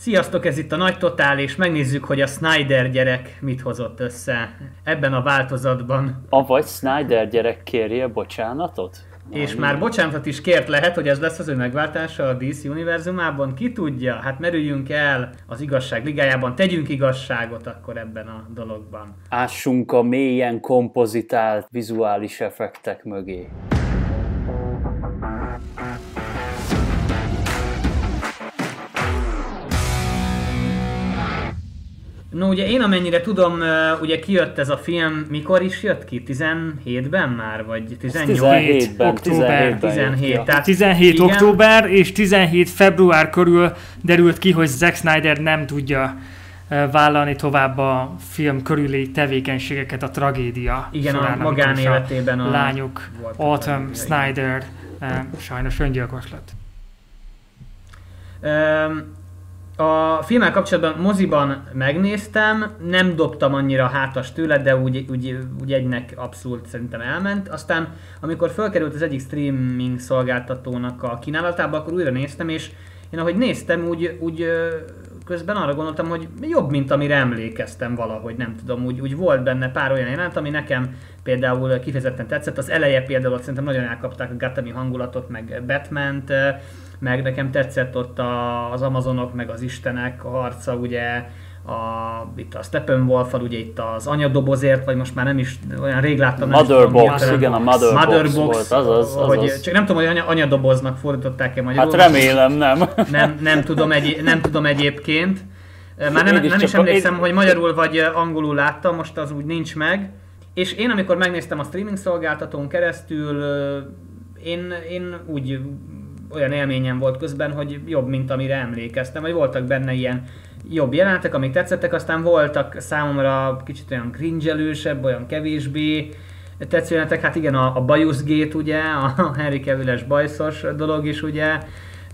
Sziasztok, ez itt a Nagy Totál, és megnézzük, hogy a Snyder gyerek mit hozott össze ebben a változatban. Avagy Snyder gyerek kérje bocsánatot? És már bocsánatot is kért lehet, hogy ez lesz az ő megváltása a DC univerzumában. Ki tudja? Hát merüljünk el az igazság ligájában, tegyünk igazságot akkor ebben a dologban. Ássunk a mélyen kompozitált vizuális effektek mögé. No, ugye én amennyire tudom, ugye kijött ez a film, mikor is jött ki? 17-ben már? Vagy 18? 17-ben, október. 17, tehát 17 igen. október és 17 február körül derült ki, hogy Zack Snyder nem tudja vállalni tovább a film körüli tevékenységeket a tragédia Igen, a során, is magánéletében a a- lányuk Autumn tragédiai. Snyder eh, sajnos öngyilkos lett. Öm, A filmmel kapcsolatban moziban megnéztem, nem dobtam annyira hátas tőle, de úgy, úgy, úgy egynek abszolút szerintem elment. Aztán, amikor fölkerült az egyik streaming szolgáltatónak a kínálatába, akkor újra néztem, és én ahogy néztem, úgy, úgy közben arra gondoltam, hogy jobb, mint amire emlékeztem valahogy, nem tudom, úgy, úgy volt benne pár olyan jelenet, ami nekem például kifejezetten tetszett. Az eleje például szerintem nagyon elkapták a Gothami hangulatot, meg Batman-t, meg nekem tetszett ott a, az Amazonok, meg az Istenek a harca, ugye, a, itt a steppenwolf ugye itt az anyadobozért, vagy most már nem is, olyan rég láttam. nem is Mother tudom, mi Box, a- igen, a Mother, Mother Box, Box, volt, azaz, hogy, azaz. csak nem tudom, hogy anya, anyadoboznak fordították-e magyarul. Hát remélem nem. Nem, nem, tudom, egy, nem tudom egyébként. Már nem, nem is emlékszem, én- hogy magyarul vagy angolul láttam, most az úgy nincs meg. És én, amikor megnéztem a streaming szolgáltatón keresztül, én, én úgy olyan élményem volt közben, hogy jobb, mint amire emlékeztem, vagy voltak benne ilyen jobb jelenetek, amik tetszettek, aztán voltak számomra kicsit olyan cringe olyan kevésbé tetsző hát igen, a, a bajuszgét ugye, a Henry Cavill-es bajszos dolog is ugye,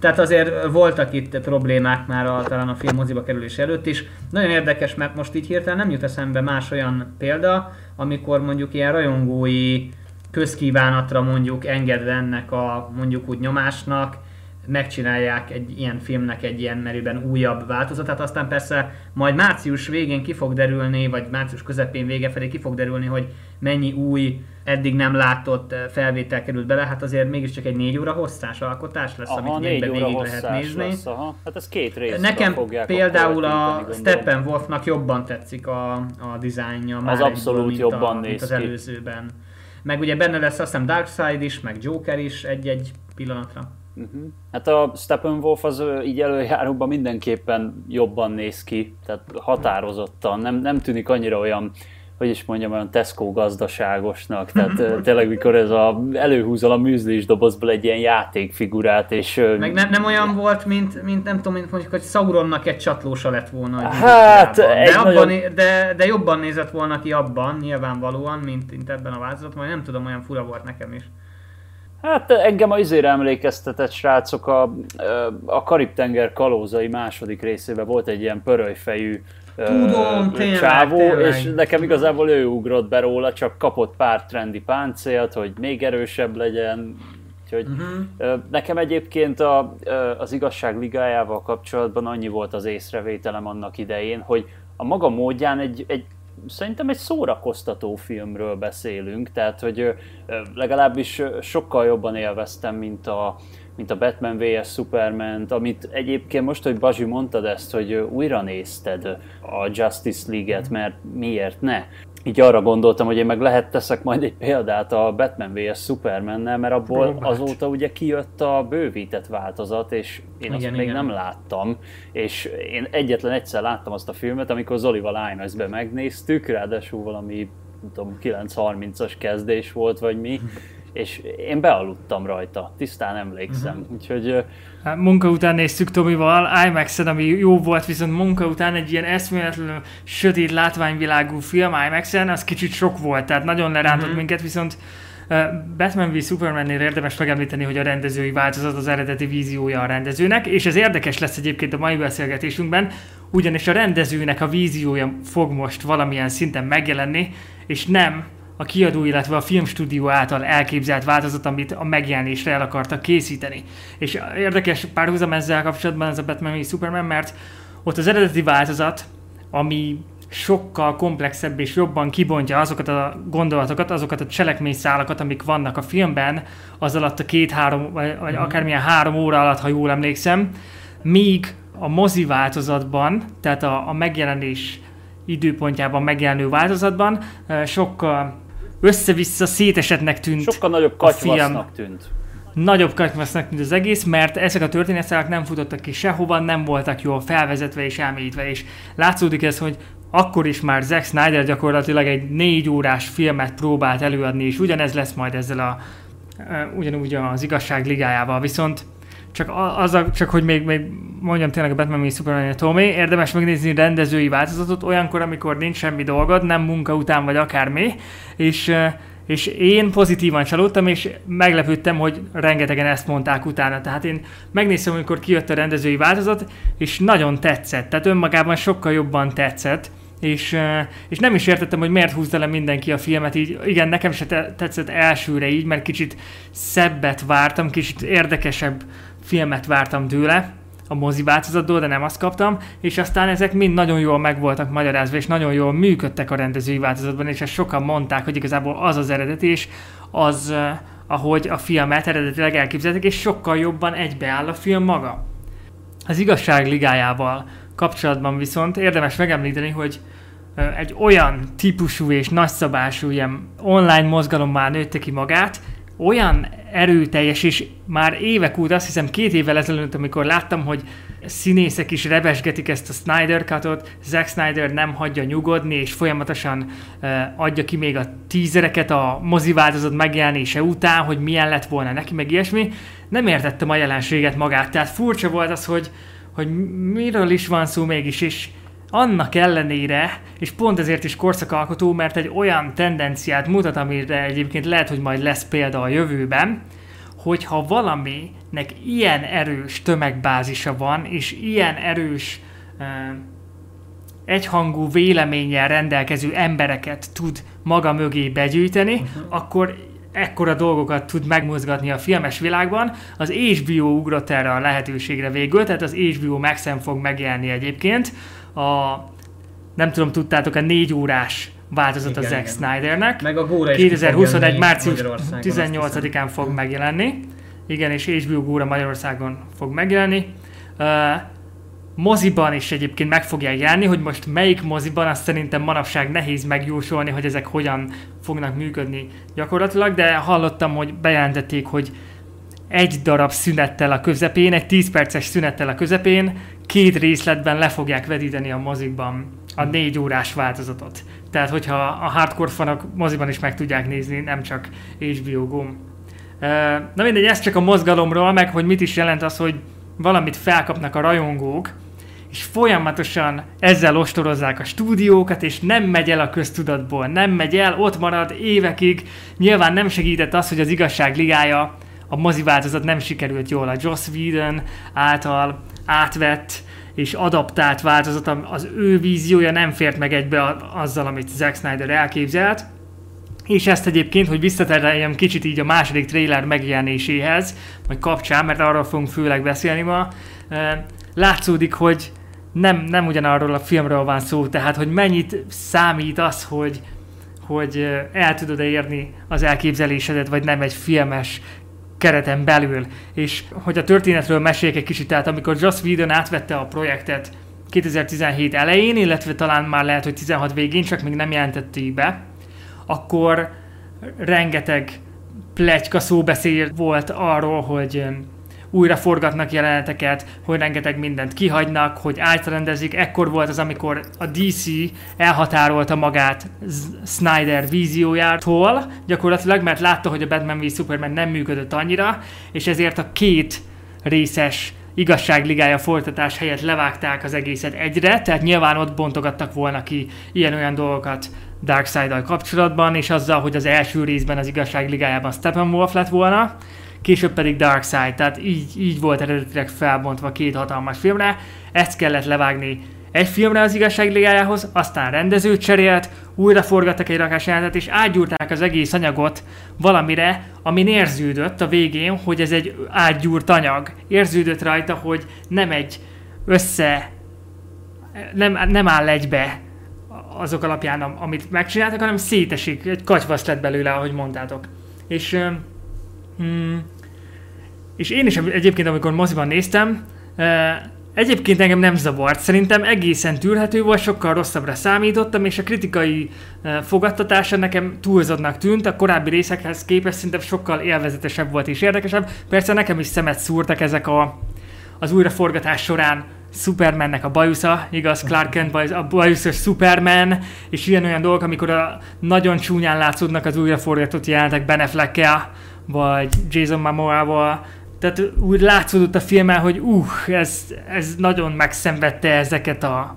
tehát azért voltak itt problémák már a, talán a film moziba kerülés előtt is. Nagyon érdekes, mert most így hirtelen nem jut eszembe más olyan példa, amikor mondjuk ilyen rajongói közkívánatra mondjuk engedve ennek a mondjuk úgy nyomásnak, megcsinálják egy ilyen filmnek egy ilyen merőben újabb változatát, aztán persze majd március végén ki fog derülni, vagy március közepén vége felé ki fog derülni, hogy mennyi új, eddig nem látott eh, felvétel került bele, hát azért mégiscsak egy négy óra hosszás alkotás lesz, Aha, amit négy óra végig lehet nézni. lesz, aha. Hát ez két részre Nekem fogják például a. Steppenwolfnak jobban tetszik a, a dizájnja. már abszolút jobban a, néz mint az ki. Meg ugye benne lesz azt hiszem Darkseid is, meg Joker is egy-egy pillanatra. Uh-huh. Hát a Steppenwolf az így előjáróban mindenképpen jobban néz ki, tehát határozottan, nem, nem tűnik annyira olyan, hogy is mondjam, olyan Tesco gazdaságosnak, tehát tényleg mikor ez a, előhúzol a műzlis dobozból egy ilyen játékfigurát, és Meg nem, nem olyan volt, mint, mint nem tudom, mint mondjuk, hogy Sauronnak egy csatlósa lett volna. Hát, egy de, abban, nagyon- de, de jobban nézett volna ki abban, nyilvánvalóan, mint, mint ebben a változatban, vagy nem tudom, olyan fura volt nekem is. Hát engem az izére emlékeztetett srácok, a, a Karib-tenger kalózai második részében volt egy ilyen pörölyfejű Tudom, tényleg, csávó, tényleg. és nekem igazából ő ugrott be róla, csak kapott pár trendi páncélt, hogy még erősebb legyen. Úgyhogy uh-huh. nekem egyébként a, az igazság ligájával kapcsolatban annyi volt az észrevételem annak idején, hogy a maga módján egy, egy szerintem egy szórakoztató filmről beszélünk, tehát hogy legalábbis sokkal jobban élveztem, mint a, mint a Batman vs. Superman, amit egyébként most, hogy Bazsi mondtad ezt, hogy újra nézted a Justice League-et, mert miért ne? Így arra gondoltam, hogy én meg lehet teszek majd egy példát a Batman vs. Superman-nel, mert abból Próbáld. azóta ugye kijött a bővített változat, és én azt Igen, még igen. nem láttam, és én egyetlen egyszer láttam azt a filmet, amikor Zolival IMAX-be megnéztük, ráadásul valami, nem tudom, 9.30-as kezdés volt, vagy mi, és én bealudtam rajta, tisztán emlékszem, Mhm. úgyhogy Hát munka után néztük Tomival IMAX-en, ami jó volt, viszont munka után egy ilyen eszméletlenül sötét látványvilágú film IMAX-en, az kicsit sok volt, tehát nagyon lerántott Mhm. minket, viszont Batman v Supermannél érdemes megemlíteni, hogy a rendezői változat az eredeti víziója a rendezőnek, és ez érdekes lesz egyébként a mai beszélgetésünkben, ugyanis a rendezőnek a víziója fog most valamilyen szinten megjelenni, és nem a kiadó, illetve a filmstúdió által elképzelt változat, amit a megjelenésre el akartak készíteni. És érdekes párhuzam ezzel kapcsolatban ez a Batman v Superman, mert ott az eredeti változat, ami sokkal komplexebb és jobban kibontja azokat a gondolatokat, azokat a cselekményszálakat, amik vannak a filmben, az alatt a két-három, vagy, vagy mm. akármilyen három óra alatt, ha jól emlékszem, míg a mozi változatban, tehát a, a megjelenés időpontjában megjelenő változatban sokkal össze-vissza szétesetnek tűnt Sokkal nagyobb katyvasznak tűnt. Nagyobb katyvasznak tűnt az egész, mert ezek a történetszálak nem futottak ki sehova, nem voltak jól felvezetve és elmélyítve, és látszódik ez, hogy akkor is már Zack Snyder gyakorlatilag egy négy órás filmet próbált előadni, és ugyanez lesz majd ezzel a ugyanúgy az igazság ligájával, viszont csak, az a, csak hogy még, még mondjam tényleg a Batman mi Superman Tommy, érdemes megnézni rendezői változatot olyankor, amikor nincs semmi dolgod, nem munka után vagy akármi, és és én pozitívan csalódtam, és meglepődtem, hogy rengetegen ezt mondták utána. Tehát én megnéztem, amikor kijött a rendezői változat, és nagyon tetszett. Tehát önmagában sokkal jobban tetszett. És, és nem is értettem, hogy miért húzta le mindenki a filmet így. Igen, nekem se tetszett elsőre így, mert kicsit szebbet vártam, kicsit érdekesebb filmet vártam tőle a mozi változatból, de nem azt kaptam, és aztán ezek mind nagyon jól meg voltak magyarázva, és nagyon jól működtek a rendezői változatban, és ezt sokan mondták, hogy igazából az az eredet, és az, ahogy a filmet eredetileg elképzeltek, és sokkal jobban egybeáll a film maga. Az igazság ligájával kapcsolatban viszont érdemes megemlíteni, hogy egy olyan típusú és nagyszabású ilyen online mozgalommá nőtte ki magát, olyan erőteljes, és már évek óta, azt hiszem két évvel ezelőtt, amikor láttam, hogy színészek is rebesgetik ezt a Snyder Cutot, Zack Snyder nem hagyja nyugodni, és folyamatosan uh, adja ki még a tízereket a mozi változat megjelenése után, hogy milyen lett volna neki, meg ilyesmi. Nem értettem a jelenséget magát, tehát furcsa volt az, hogy, hogy miről is van szó mégis, és annak ellenére, és pont ezért is korszakalkotó, mert egy olyan tendenciát mutat, amire egyébként lehet, hogy majd lesz példa a jövőben, hogyha valaminek ilyen erős tömegbázisa van, és ilyen erős uh, egyhangú véleménnyel rendelkező embereket tud maga mögé begyűjteni, uh-huh. akkor ekkora dolgokat tud megmozgatni a filmes világban. Az HBO ugrott erre a lehetőségre végül, tehát az HBO Maxen fog megjelenni egyébként, a nem tudom, tudtátok, a négy órás változat igen, a Zack Snydernek. Meg a Góra 2021. március 18-án fog megjelenni. Igen, és HBO Góra Magyarországon fog megjelenni. Uh, moziban is egyébként meg fogják jelenni, hogy most melyik moziban, azt szerintem manapság nehéz megjósolni, hogy ezek hogyan fognak működni gyakorlatilag, de hallottam, hogy bejelentették, hogy egy darab szünettel a közepén, egy 10 perces szünettel a közepén, két részletben le fogják vedíteni a mozikban a négy órás változatot. Tehát, hogyha a hardcore fanok moziban is meg tudják nézni, nem csak HBO Go. Na mindegy, ez csak a mozgalomról, meg hogy mit is jelent az, hogy valamit felkapnak a rajongók, és folyamatosan ezzel ostorozzák a stúdiókat, és nem megy el a köztudatból, nem megy el, ott marad évekig. Nyilván nem segített az, hogy az igazság ligája a mozi változat nem sikerült jól. A Joss Whedon által átvett és adaptált változat, az ő víziója nem fért meg egybe azzal, amit Zack Snyder elképzelt. És ezt egyébként, hogy visszatereljem kicsit így a második trailer megjelenéséhez, vagy kapcsán, mert arról fogunk főleg beszélni ma, látszódik, hogy nem, nem ugyanarról a filmről van szó, tehát hogy mennyit számít az, hogy, hogy el tudod érni az elképzelésedet, vagy nem egy filmes kereten belül. És hogy a történetről meséljek egy kicsit, tehát amikor Joss Whedon átvette a projektet 2017 elején, illetve talán már lehet, hogy 16 végén, csak még nem jelentették be, akkor rengeteg plegyka szóbeszél volt arról, hogy újra forgatnak jeleneteket, hogy rengeteg mindent kihagynak, hogy átrendezik. Ekkor volt az, amikor a DC elhatárolta magát Snyder víziójától, gyakorlatilag, mert látta, hogy a Batman v Superman nem működött annyira, és ezért a két részes igazságligája folytatás helyett levágták az egészet egyre, tehát nyilván ott bontogattak volna ki ilyen-olyan dolgokat Darkseid-dal kapcsolatban, és azzal, hogy az első részben az igazságligájában Steppenwolf lett volna, később pedig Darkseid, tehát így, így volt eredetileg felbontva két hatalmas filmre, ezt kellett levágni egy filmre az igazságligájához, aztán rendezőt cserélt, újra forgattak egy rakás jelentet, és átgyúrták az egész anyagot valamire, ami érződött a végén, hogy ez egy átgyúrt anyag. Érződött rajta, hogy nem egy össze nem, nem áll egybe azok alapján, amit megcsináltak, hanem szétesik, egy katyvasz lett belőle, ahogy mondtátok. És, hmm, és én is egyébként, amikor moziban néztem, Egyébként engem nem zavart, szerintem egészen tűrhető volt, sokkal rosszabbra számítottam, és a kritikai fogadtatása nekem túlzódnak tűnt, a korábbi részekhez képest szerintem sokkal élvezetesebb volt és érdekesebb. Persze nekem is szemet szúrtak ezek a, az újraforgatás során Supermannek a bajusza, igaz, Clark Kent baj, a bajuszos Superman, és ilyen olyan dolgok, amikor a nagyon csúnyán látszódnak az újraforgatott jelentek Ben affleck vagy Jason Momoa-val, tehát úgy látszódott a filmen, hogy uh, ez, ez nagyon megszenvedte ezeket a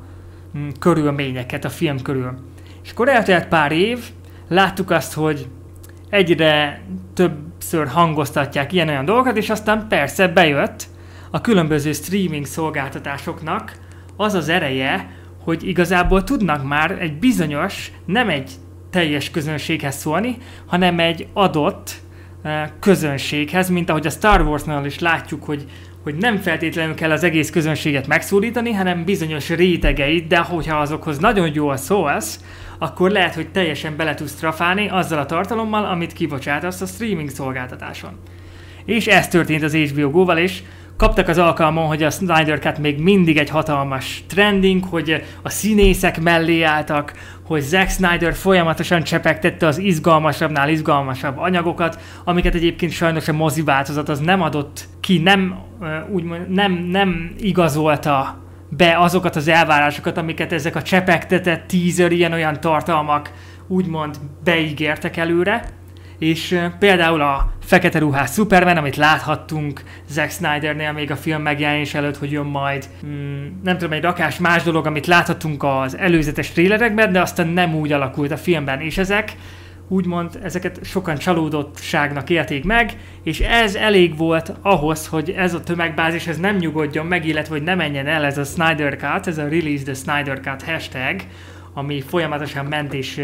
mm, körülményeket a film körül. És akkor eltelt pár év, láttuk azt, hogy egyre többször hangoztatják ilyen-olyan dolgokat, és aztán persze bejött a különböző streaming szolgáltatásoknak az az ereje, hogy igazából tudnak már egy bizonyos, nem egy teljes közönséghez szólni, hanem egy adott közönséghez, mint ahogy a Star Wars-nál is látjuk, hogy, hogy nem feltétlenül kell az egész közönséget megszólítani, hanem bizonyos rétegeit, de hogyha azokhoz nagyon jól szólsz, akkor lehet, hogy teljesen bele tudsz trafálni azzal a tartalommal, amit kibocsátasz a streaming szolgáltatáson. És ez történt az HBO Go-val is, kaptak az alkalmon, hogy a Snyder Cut még mindig egy hatalmas trending, hogy a színészek mellé álltak, hogy Zack Snyder folyamatosan csepegtette az izgalmasabbnál izgalmasabb anyagokat, amiket egyébként sajnos a mozi változat az nem adott ki, nem, úgymond, nem, nem igazolta be azokat az elvárásokat, amiket ezek a csepegtetett teaser, ilyen-olyan tartalmak úgymond beígértek előre és például a fekete ruhás Superman, amit láthattunk Zack Snydernél még a film megjelenés előtt, hogy jön majd, mm, nem tudom, egy rakás más dolog, amit láthattunk az előzetes trélerekben, de aztán nem úgy alakult a filmben, és ezek úgymond ezeket sokan csalódottságnak élték meg, és ez elég volt ahhoz, hogy ez a tömegbázis ez nem nyugodjon meg, illetve hogy ne menjen el ez a Snyder Cut, ez a Release the Snyder Cut hashtag, ami folyamatosan ment és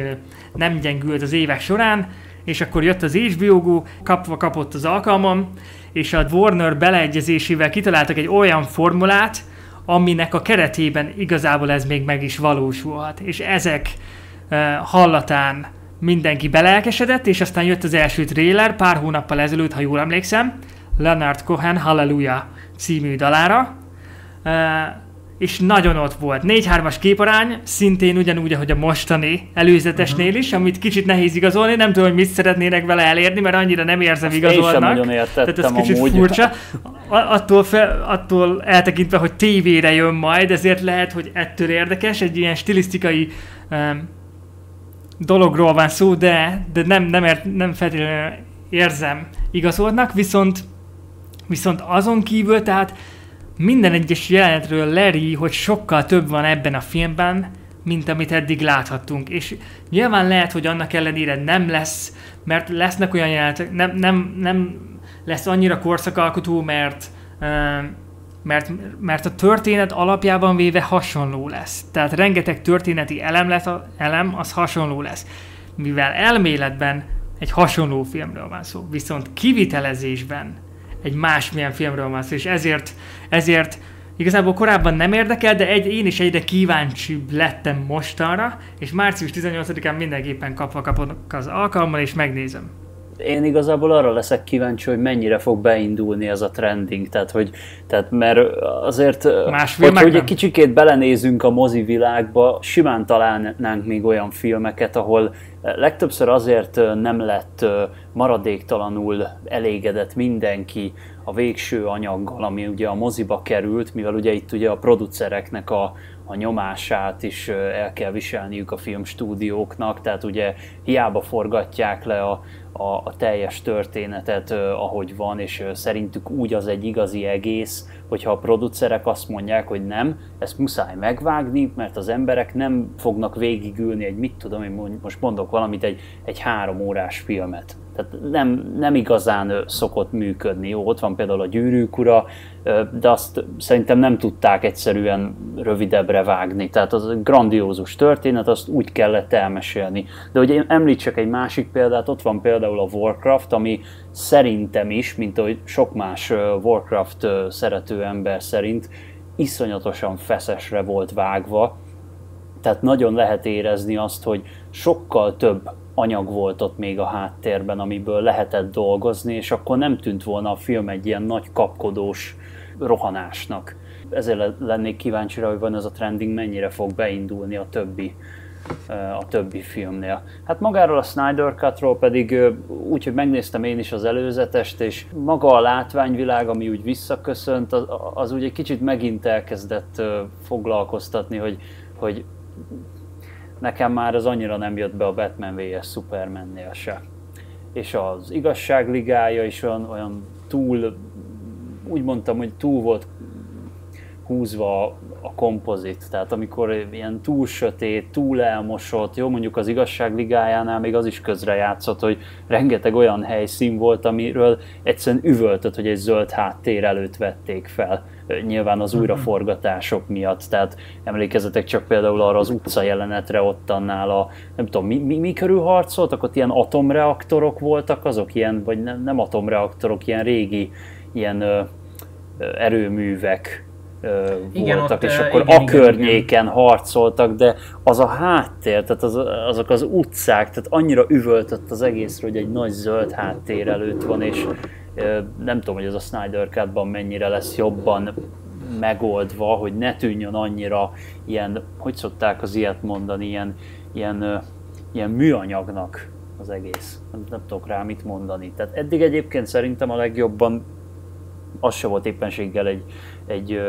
nem gyengült az évek során, és akkor jött az HBO Go, kapva kapott az alkalmam, és a Warner beleegyezésével kitaláltak egy olyan formulát, aminek a keretében igazából ez még meg is valósulhat. És ezek uh, hallatán mindenki belelkesedett, és aztán jött az első trailer pár hónappal ezelőtt, ha jól emlékszem, Leonard Cohen Hallelujah című dalára. Uh, és nagyon ott volt. 4-3-as képarány, szintén ugyanúgy, ahogy a mostani előzetesnél uh-huh. is, amit kicsit nehéz igazolni, nem tudom, hogy mit szeretnének vele elérni, mert annyira nem érzem Azt igazolnak. Én sem nagyon értettem Tehát ez kicsit amúgy. furcsa. Attól, fel, attól eltekintve, hogy tévére jön majd, ezért lehet, hogy ettől érdekes, egy ilyen stilisztikai um, dologról van szó, de, de nem, nem, ért, nem feltétlenül érzem igazoltnak, viszont viszont azon kívül, tehát minden egyes jelenetről leri, hogy sokkal több van ebben a filmben, mint amit eddig láthattunk. És nyilván lehet, hogy annak ellenére nem lesz, mert lesznek olyan jelenetek, nem, nem, nem lesz annyira korszakalkotó, mert, mert, mert a történet alapjában véve hasonló lesz. Tehát rengeteg történeti elem, lesz, elem az hasonló lesz. Mivel elméletben egy hasonló filmről van szó, viszont kivitelezésben egy másmilyen filmről van szó, és ezért, ezért igazából korábban nem érdekel, de egy, én is egyre kíváncsibb lettem mostanra, és március 18-án mindenképpen kapva kapok az alkalommal, és megnézem. Én igazából arra leszek kíváncsi, hogy mennyire fog beindulni ez a trending, tehát hogy, tehát mert azért, Más hogy, hogy egy kicsikét belenézünk a mozi világba, simán találnánk még olyan filmeket, ahol legtöbbször azért nem lett maradéktalanul elégedett mindenki a végső anyaggal, ami ugye a moziba került, mivel ugye itt ugye a producereknek a, a nyomását is el kell viselniük a filmstúdióknak, tehát ugye hiába forgatják le a, a, a teljes történetet, ahogy van, és szerintük úgy az egy igazi egész, hogyha a producerek azt mondják, hogy nem, ezt muszáj megvágni, mert az emberek nem fognak végigülni egy, mit tudom én most mondok valamit, egy, egy három órás filmet. Tehát nem, nem igazán szokott működni. Jó, ott van például a gyűrűk ura, de azt szerintem nem tudták egyszerűen rövidebbre vágni. Tehát az egy grandiózus történet, azt úgy kellett elmesélni. De hogy én említsek egy másik példát, ott van például a Warcraft, ami szerintem is, mint ahogy sok más Warcraft szerető ember szerint, iszonyatosan feszesre volt vágva, tehát nagyon lehet érezni azt, hogy sokkal több anyag volt ott még a háttérben, amiből lehetett dolgozni, és akkor nem tűnt volna a film egy ilyen nagy kapkodós rohanásnak. Ezért lennék kíváncsi rá, hogy van ez a trending mennyire fog beindulni a többi a többi filmnél. Hát magáról a Snyder Cutról pedig úgy, hogy megnéztem én is az előzetest, és maga a látványvilág, ami úgy visszaköszönt, az, az úgy egy kicsit megint elkezdett foglalkoztatni, hogy, hogy nekem már az annyira nem jött be a Batman vs. Superman-nél se. És az igazságligája is olyan, olyan túl, úgy mondtam, hogy túl volt húzva a kompozit, tehát amikor ilyen túl sötét, túl elmosott, jó mondjuk az igazságligájánál még az is közre játszott, hogy rengeteg olyan helyszín volt, amiről egyszerűen üvöltött, hogy egy zöld háttér előtt vették fel nyilván az újraforgatások miatt, tehát emlékezetek csak például arra az utca jelenetre ott annál a, nem tudom, mi, mi, mi körül harcoltak, ott ilyen atomreaktorok voltak azok, ilyen, vagy nem, nem atomreaktorok, ilyen régi, ilyen ö, erőművek, igen, voltak, ott, és akkor igen, a igen, környéken igen. harcoltak, de az a háttér, tehát az, azok az utcák, tehát annyira üvöltött az egészről, hogy egy nagy zöld háttér előtt van, és nem tudom, hogy ez a Snyder cut mennyire lesz jobban megoldva, hogy ne tűnjön annyira ilyen, hogy szokták az ilyet mondani, ilyen, ilyen, ilyen műanyagnak az egész. Nem, nem tudok rá mit mondani. Tehát eddig egyébként szerintem a legjobban az se volt éppenséggel egy, egy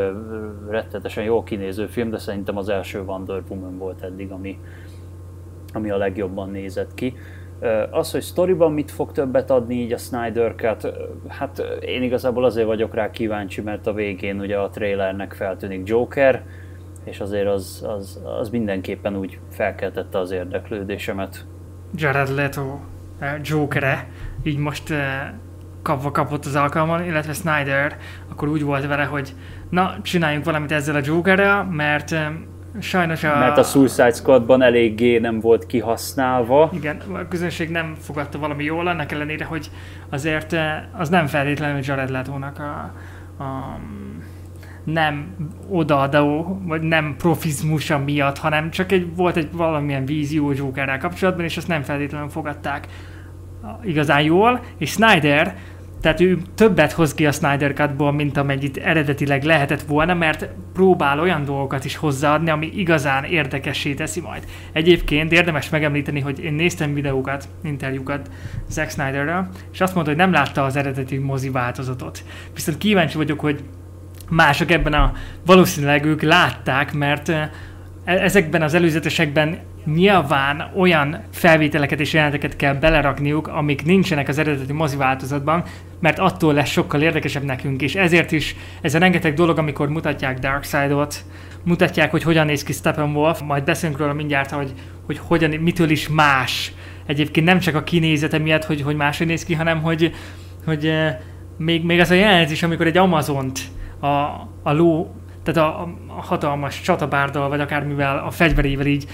rettetesen jól kinéző film, de szerintem az első Wonder Woman volt eddig, ami, ami a legjobban nézett ki. Az, hogy sztoriban mit fog többet adni így a Snyder Cut, hát én igazából azért vagyok rá kíváncsi, mert a végén ugye a trailernek feltűnik Joker, és azért az, az, az mindenképpen úgy felkeltette az érdeklődésemet. Jared Leto Jokere, így most kapva kapott az alkalmon, illetve Snyder, akkor úgy volt vele, hogy na, csináljunk valamit ezzel a Jokerrel, mert sajnos a... Mert a Suicide Squadban eléggé nem volt kihasználva. Igen, a közönség nem fogadta valami jól, annak ellenére, hogy azért az nem feltétlenül Jared Leto-nak a, a nem odaadó, vagy nem profizmusa miatt, hanem csak egy, volt egy valamilyen vízió Jokerrel kapcsolatban, és azt nem feltétlenül fogadták igazán jól, és Snyder tehát ő többet hoz ki a Snyder Cutból, mint amennyit eredetileg lehetett volna, mert próbál olyan dolgokat is hozzáadni, ami igazán érdekessé teszi majd. Egyébként érdemes megemlíteni, hogy én néztem videókat, interjúkat Zack Snyderrel, és azt mondta, hogy nem látta az eredeti mozi változatot. Viszont kíváncsi vagyok, hogy mások ebben a valószínűleg ők látták, mert e- ezekben az előzetesekben nyilván olyan felvételeket és jeleneteket kell belerakniuk, amik nincsenek az eredeti mozi változatban, mert attól lesz sokkal érdekesebb nekünk, és ezért is ez a rengeteg dolog, amikor mutatják Darkseid-ot, mutatják, hogy hogyan néz ki Steppenwolf, majd beszélünk róla mindjárt, hogy, hogy hogyan, mitől is más. Egyébként nem csak a kinézete miatt, hogy, hogy máshogy néz ki, hanem hogy, hogy eh, még, még az a jelenet is, amikor egy Amazont a, a ló tehát a, a hatalmas csatabárdal, vagy akármivel a fegyverével így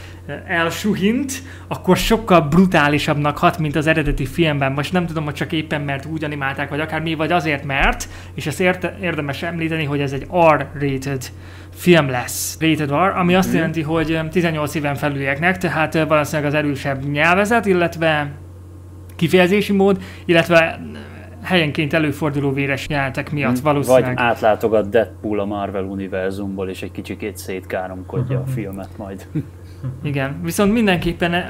elsuhint, akkor sokkal brutálisabbnak hat, mint az eredeti filmben. Most nem tudom, hogy csak éppen mert úgy animálták, vagy akármi, vagy azért mert, és ezt érte, érdemes említeni, hogy ez egy R-rated film lesz, rated R, ami azt mhm. jelenti, hogy 18 éven felülieknek, tehát valószínűleg az erősebb nyelvezet, illetve kifejezési mód, illetve helyenként előforduló véres jelentek miatt hmm. valószínűleg. Vagy átlátogat Deadpool a Marvel univerzumból, és egy kicsikét szétkáromkodja a filmet majd. Igen, viszont mindenképpen eh,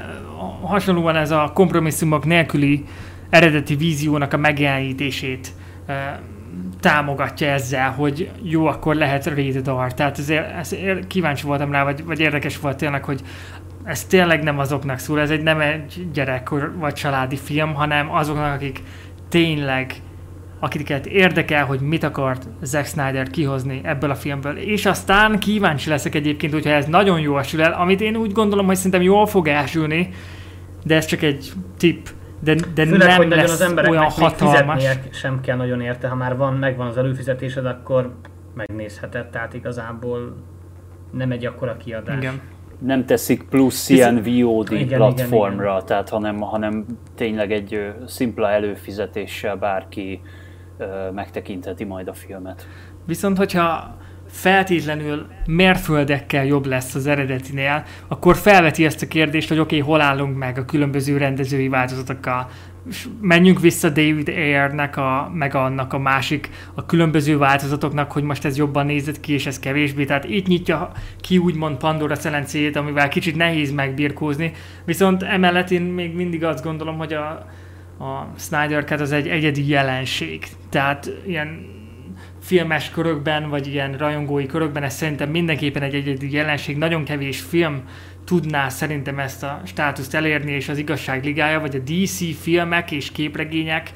hasonlóan ez a kompromisszumok nélküli eredeti víziónak a megjelenítését e, támogatja ezzel, hogy jó, akkor lehet rated R. Tehát ezért, ezért kíváncsi voltam rá, vagy, vagy érdekes volt tényleg, hogy ez tényleg nem azoknak szól, ez egy nem egy gyerek vagy családi film, hanem azoknak, akik tényleg akiket érdekel, hogy mit akart Zack Snyder kihozni ebből a filmből. És aztán kíváncsi leszek egyébként, hogyha ez nagyon jól sül el, amit én úgy gondolom, hogy szerintem jól fog elsülni, de ez csak egy tip. De, de Főleg, nem hogy lesz az embereknek olyan hatalmas. sem kell nagyon érte, ha már van, megvan az előfizetésed, akkor megnézheted, tehát igazából nem egy akkora kiadás. Igen nem teszik plusz ilyen VOD igen, platformra, igen, igen. tehát hanem, hanem tényleg egy szimpla előfizetéssel bárki ö, megtekintheti majd a filmet. Viszont, hogyha feltétlenül mérföldekkel jobb lesz az eredetinél, akkor felveti ezt a kérdést, hogy oké, okay, hol állunk meg a különböző rendezői változatokkal. Menjünk vissza David Ayer-nek, a, meg annak a másik, a különböző változatoknak, hogy most ez jobban nézett ki, és ez kevésbé. Tehát itt nyitja ki úgymond Pandora szelencéjét, amivel kicsit nehéz megbirkózni. Viszont emellett én még mindig azt gondolom, hogy a, a Snyder Cut az egy egyedi jelenség. Tehát ilyen filmes körökben, vagy ilyen rajongói körökben ez szerintem mindenképpen egy egyedi jelenség. Nagyon kevés film tudná szerintem ezt a státuszt elérni, és az igazság ligája, vagy a DC filmek és képregények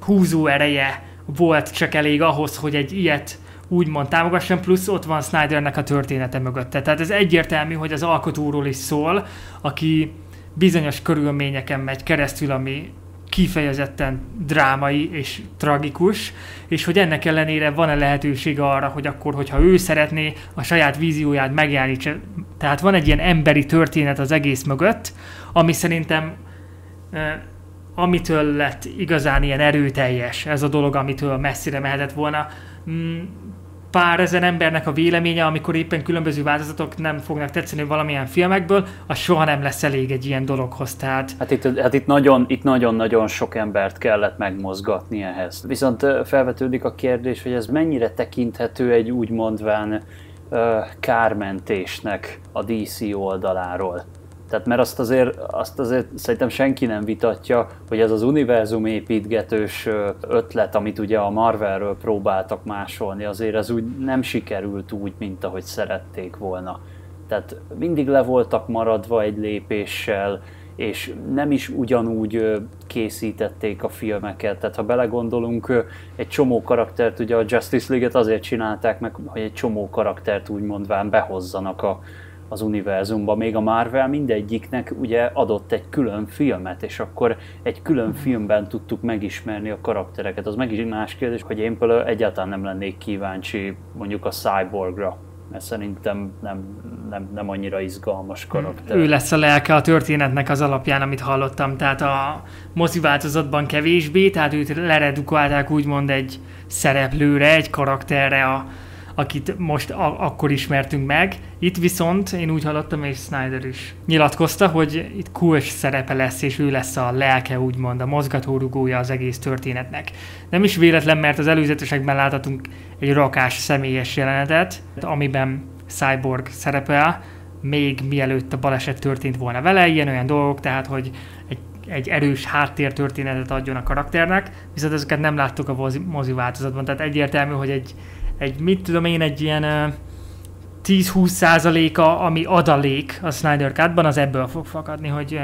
húzó ereje volt csak elég ahhoz, hogy egy ilyet úgymond támogasson, plusz ott van Snydernek a története mögötte. Tehát ez egyértelmű, hogy az alkotóról is szól, aki bizonyos körülményeken megy keresztül, ami kifejezetten drámai és tragikus, és hogy ennek ellenére van-e lehetőség arra, hogy akkor, hogyha ő szeretné a saját vízióját megjelenítse, tehát van egy ilyen emberi történet az egész mögött, ami szerintem amitől lett igazán ilyen erőteljes ez a dolog, amitől messzire mehetett volna. Pár ezer embernek a véleménye, amikor éppen különböző változatok nem fognak tetszeni valamilyen filmekből, az soha nem lesz elég egy ilyen dologhoz. Tehát... Hát itt, hát itt, nagyon, itt nagyon-nagyon sok embert kellett megmozgatni ehhez. Viszont felvetődik a kérdés, hogy ez mennyire tekinthető egy úgy mondván kármentésnek a DC oldaláról. Tehát mert azt azért, azt azért szerintem senki nem vitatja, hogy ez az univerzum építgetős ötlet, amit ugye a Marvelről próbáltak másolni, azért ez úgy nem sikerült úgy, mint ahogy szerették volna. Tehát mindig le voltak maradva egy lépéssel, és nem is ugyanúgy készítették a filmeket. Tehát ha belegondolunk, egy csomó karaktert, ugye a Justice League-et azért csinálták meg, hogy egy csomó karaktert úgymondván behozzanak a, az univerzumba, még a Marvel mindegyiknek ugye adott egy külön filmet, és akkor egy külön filmben tudtuk megismerni a karaktereket. Az meg is más kérdés, hogy én például egyáltalán nem lennék kíváncsi mondjuk a Cyborgra, mert szerintem nem, nem, nem annyira izgalmas karakter. Ő lesz a lelke a történetnek az alapján, amit hallottam, tehát a mozi változatban kevésbé, tehát őt leredukálták úgymond egy szereplőre, egy karakterre a, akit most a- akkor ismertünk meg. Itt viszont én úgy hallottam, és Snyder is nyilatkozta, hogy itt kulcs szerepe lesz, és ő lesz a lelke, úgymond, a mozgatórugója az egész történetnek. Nem is véletlen, mert az előzetesekben láthatunk egy rakás személyes jelenetet, amiben Cyborg szerepel, még mielőtt a baleset történt volna vele, ilyen olyan dolgok, tehát hogy egy, egy erős háttértörténetet adjon a karakternek, viszont ezeket nem láttuk a mozi változatban, tehát egyértelmű, hogy egy, egy, mit tudom én, egy ilyen 10-20 százaléka, ami adalék a Snyder Cut-ban, az ebből fog fakadni, hogy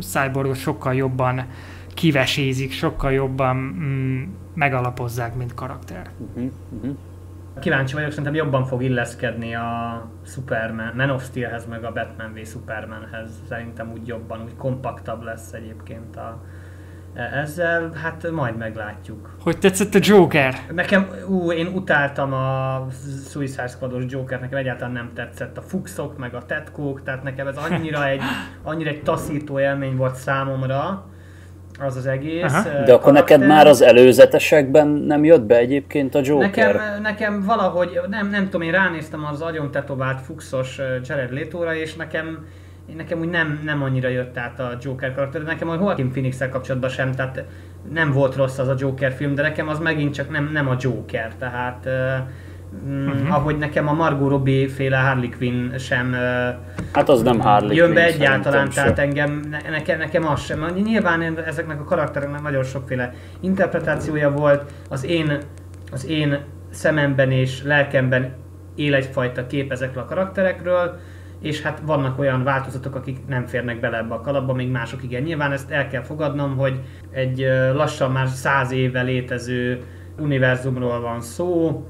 Cyborgot sokkal jobban kivesézik, sokkal jobban mm, megalapozzák, mint karakter. Uh-huh, uh-huh. Kíváncsi vagyok, szerintem jobban fog illeszkedni a Superman, Man of Steel-hez, meg a Batman v Supermanhez. Szerintem úgy jobban, úgy kompaktabb lesz egyébként a, ezzel, hát majd meglátjuk. Hogy tetszett a Joker? Nekem, ú, én utáltam a Suicide Squad-os Joker, nekem egyáltalán nem tetszett a fuxok, meg a tetkók, tehát nekem ez annyira egy, annyira egy taszító élmény volt számomra, az az egész. Aha. De akkor karakter. neked már az előzetesekben nem jött be egyébként a Joker? Nekem, nekem valahogy, nem, nem tudom, én ránéztem az agyon tetovált fuxos Jared Leto-ra, és nekem én nekem úgy nem, nem annyira jött át a Joker karakter, de nekem a Joaquin phoenix kapcsolatban sem, tehát nem volt rossz az a Joker film, de nekem az megint csak nem, nem a Joker, tehát uh, uh-huh. ahogy nekem a Margot Robbie féle Harley Quinn sem hát az nem Harley jön be Quinn, egyáltalán, tehát engem, ne, nekem, nekem az sem. Nyilván ezeknek a karaktereknek nagyon sokféle interpretációja volt, az én, az én szememben és lelkemben él egyfajta kép ezekről a karakterekről, és hát vannak olyan változatok, akik nem férnek bele ebbe a kalapba, még mások igen. Nyilván ezt el kell fogadnom, hogy egy lassan már száz éve létező univerzumról van szó,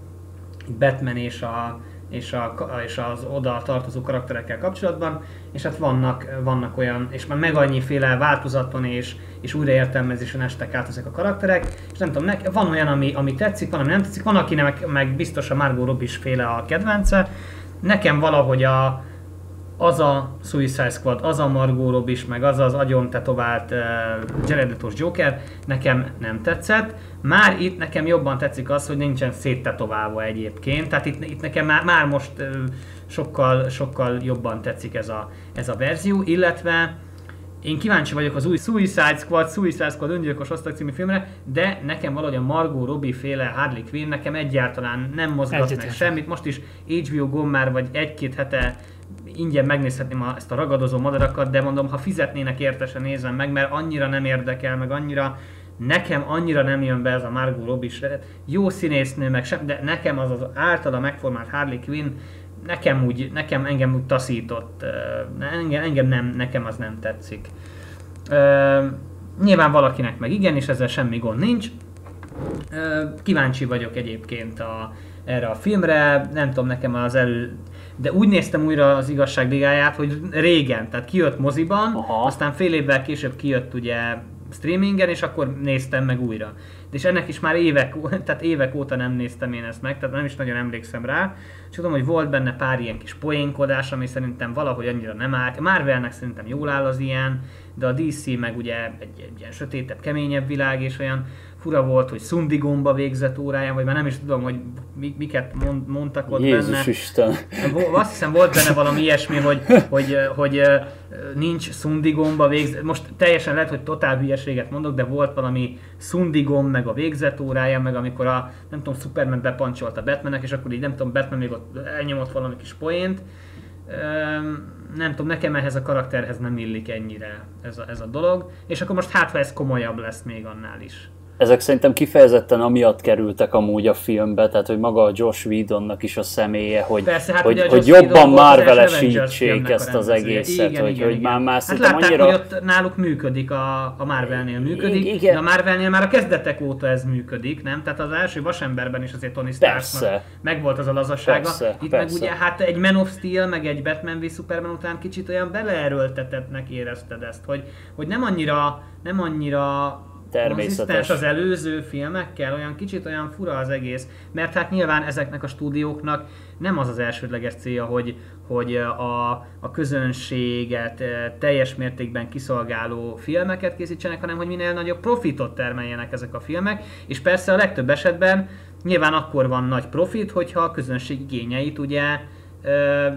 Batman és, a, és, a, és az oda tartozó karakterekkel kapcsolatban, és hát vannak, vannak olyan, és már meg annyiféle változaton és, és újraértelmezésen estek át ezek a karakterek, és nem tudom, nek, van olyan, ami, ami tetszik, van, ami nem tetszik, van, akinek meg, meg biztos a Margot Robbie féle a kedvence, nekem valahogy a, az a Suicide Squad, az a Margot Robbie is, meg az az agyon tetovált uh, Jared Leto Joker nekem nem tetszett. Már itt nekem jobban tetszik az, hogy nincsen széttetoválva egyébként, tehát itt, itt nekem már, már most uh, sokkal, sokkal jobban tetszik ez a, ez a verzió, illetve én kíváncsi vagyok az új Suicide Squad, Suicide Squad öngyilkos osztag című filmre, de nekem valahogy a Margot Robbie féle Harley Quinn nekem egyáltalán nem mozgat meg semmit. Most is HBO Go már vagy egy-két hete ingyen megnézhetném a, ezt a ragadozó madarakat, de mondom, ha fizetnének értesen nézem meg, mert annyira nem érdekel, meg annyira nekem annyira nem jön be ez a Margot Robbie jó színésznő, meg sem, de nekem az az általa megformált Harley Quinn nekem úgy, nekem engem úgy taszított, engem, engem nem, nekem az nem tetszik. Nyilván valakinek meg igen, és ezzel semmi gond nincs. Kíváncsi vagyok egyébként a, erre a filmre, nem tudom, nekem az elő... De úgy néztem újra az igazság ligáját, hogy régen, tehát kijött moziban, Aha. aztán fél évvel később kijött ugye streamingen, és akkor néztem meg újra. És ennek is már évek, tehát évek óta nem néztem én ezt meg, tehát nem is nagyon emlékszem rá. És tudom, hogy volt benne pár ilyen kis poénkodás, ami szerintem valahogy annyira nem állt. Marvelnek szerintem jól áll az ilyen, de a DC meg ugye egy, egy ilyen sötétebb, keményebb világ, és olyan fura volt, hogy szundigomba végzett óráján, vagy már nem is tudom, hogy miket mond, mondtak ott Jézus benne. Isten. Azt hiszem volt benne valami ilyesmi, hogy, hogy, hogy nincs szundigomba végzett, most teljesen lehet, hogy totál hülyeséget mondok, de volt valami szundigom, meg a végzett órája, meg amikor a, nem tudom, Superman bepancsolt a Batmannek, és akkor így nem tudom, Batman még ott elnyomott valami kis poént. Nem tudom, nekem ehhez a karakterhez nem illik ennyire ez a, ez a dolog, és akkor most hát, ha ez komolyabb lesz még annál is ezek szerintem kifejezetten amiatt kerültek amúgy a filmbe, tehát hogy maga a Josh Whedonnak is a személye, hogy, Persze, hát hogy, hogy jobban már velesítsék ezt az egészet, igen, hogy, igen, hogy igen. már, már hát látták, annyira... hogy ott náluk működik, a, a Marvelnél működik, igen. de a Marvelnél már a kezdetek óta ez működik, nem? Tehát az első Vasemberben is azért Tony Starknak megvolt az a lazasága. Persze, Itt persze. meg ugye hát egy Man of Steel, meg egy Batman v Superman után kicsit olyan beleerőltetettnek érezted ezt, hogy, hogy nem annyira, nem annyira természetes. az előző filmekkel, olyan kicsit olyan fura az egész, mert hát nyilván ezeknek a stúdióknak nem az az elsődleges célja, hogy, hogy a, a közönséget eh, teljes mértékben kiszolgáló filmeket készítsenek, hanem hogy minél nagyobb profitot termeljenek ezek a filmek, és persze a legtöbb esetben nyilván akkor van nagy profit, hogyha a közönség igényeit ugye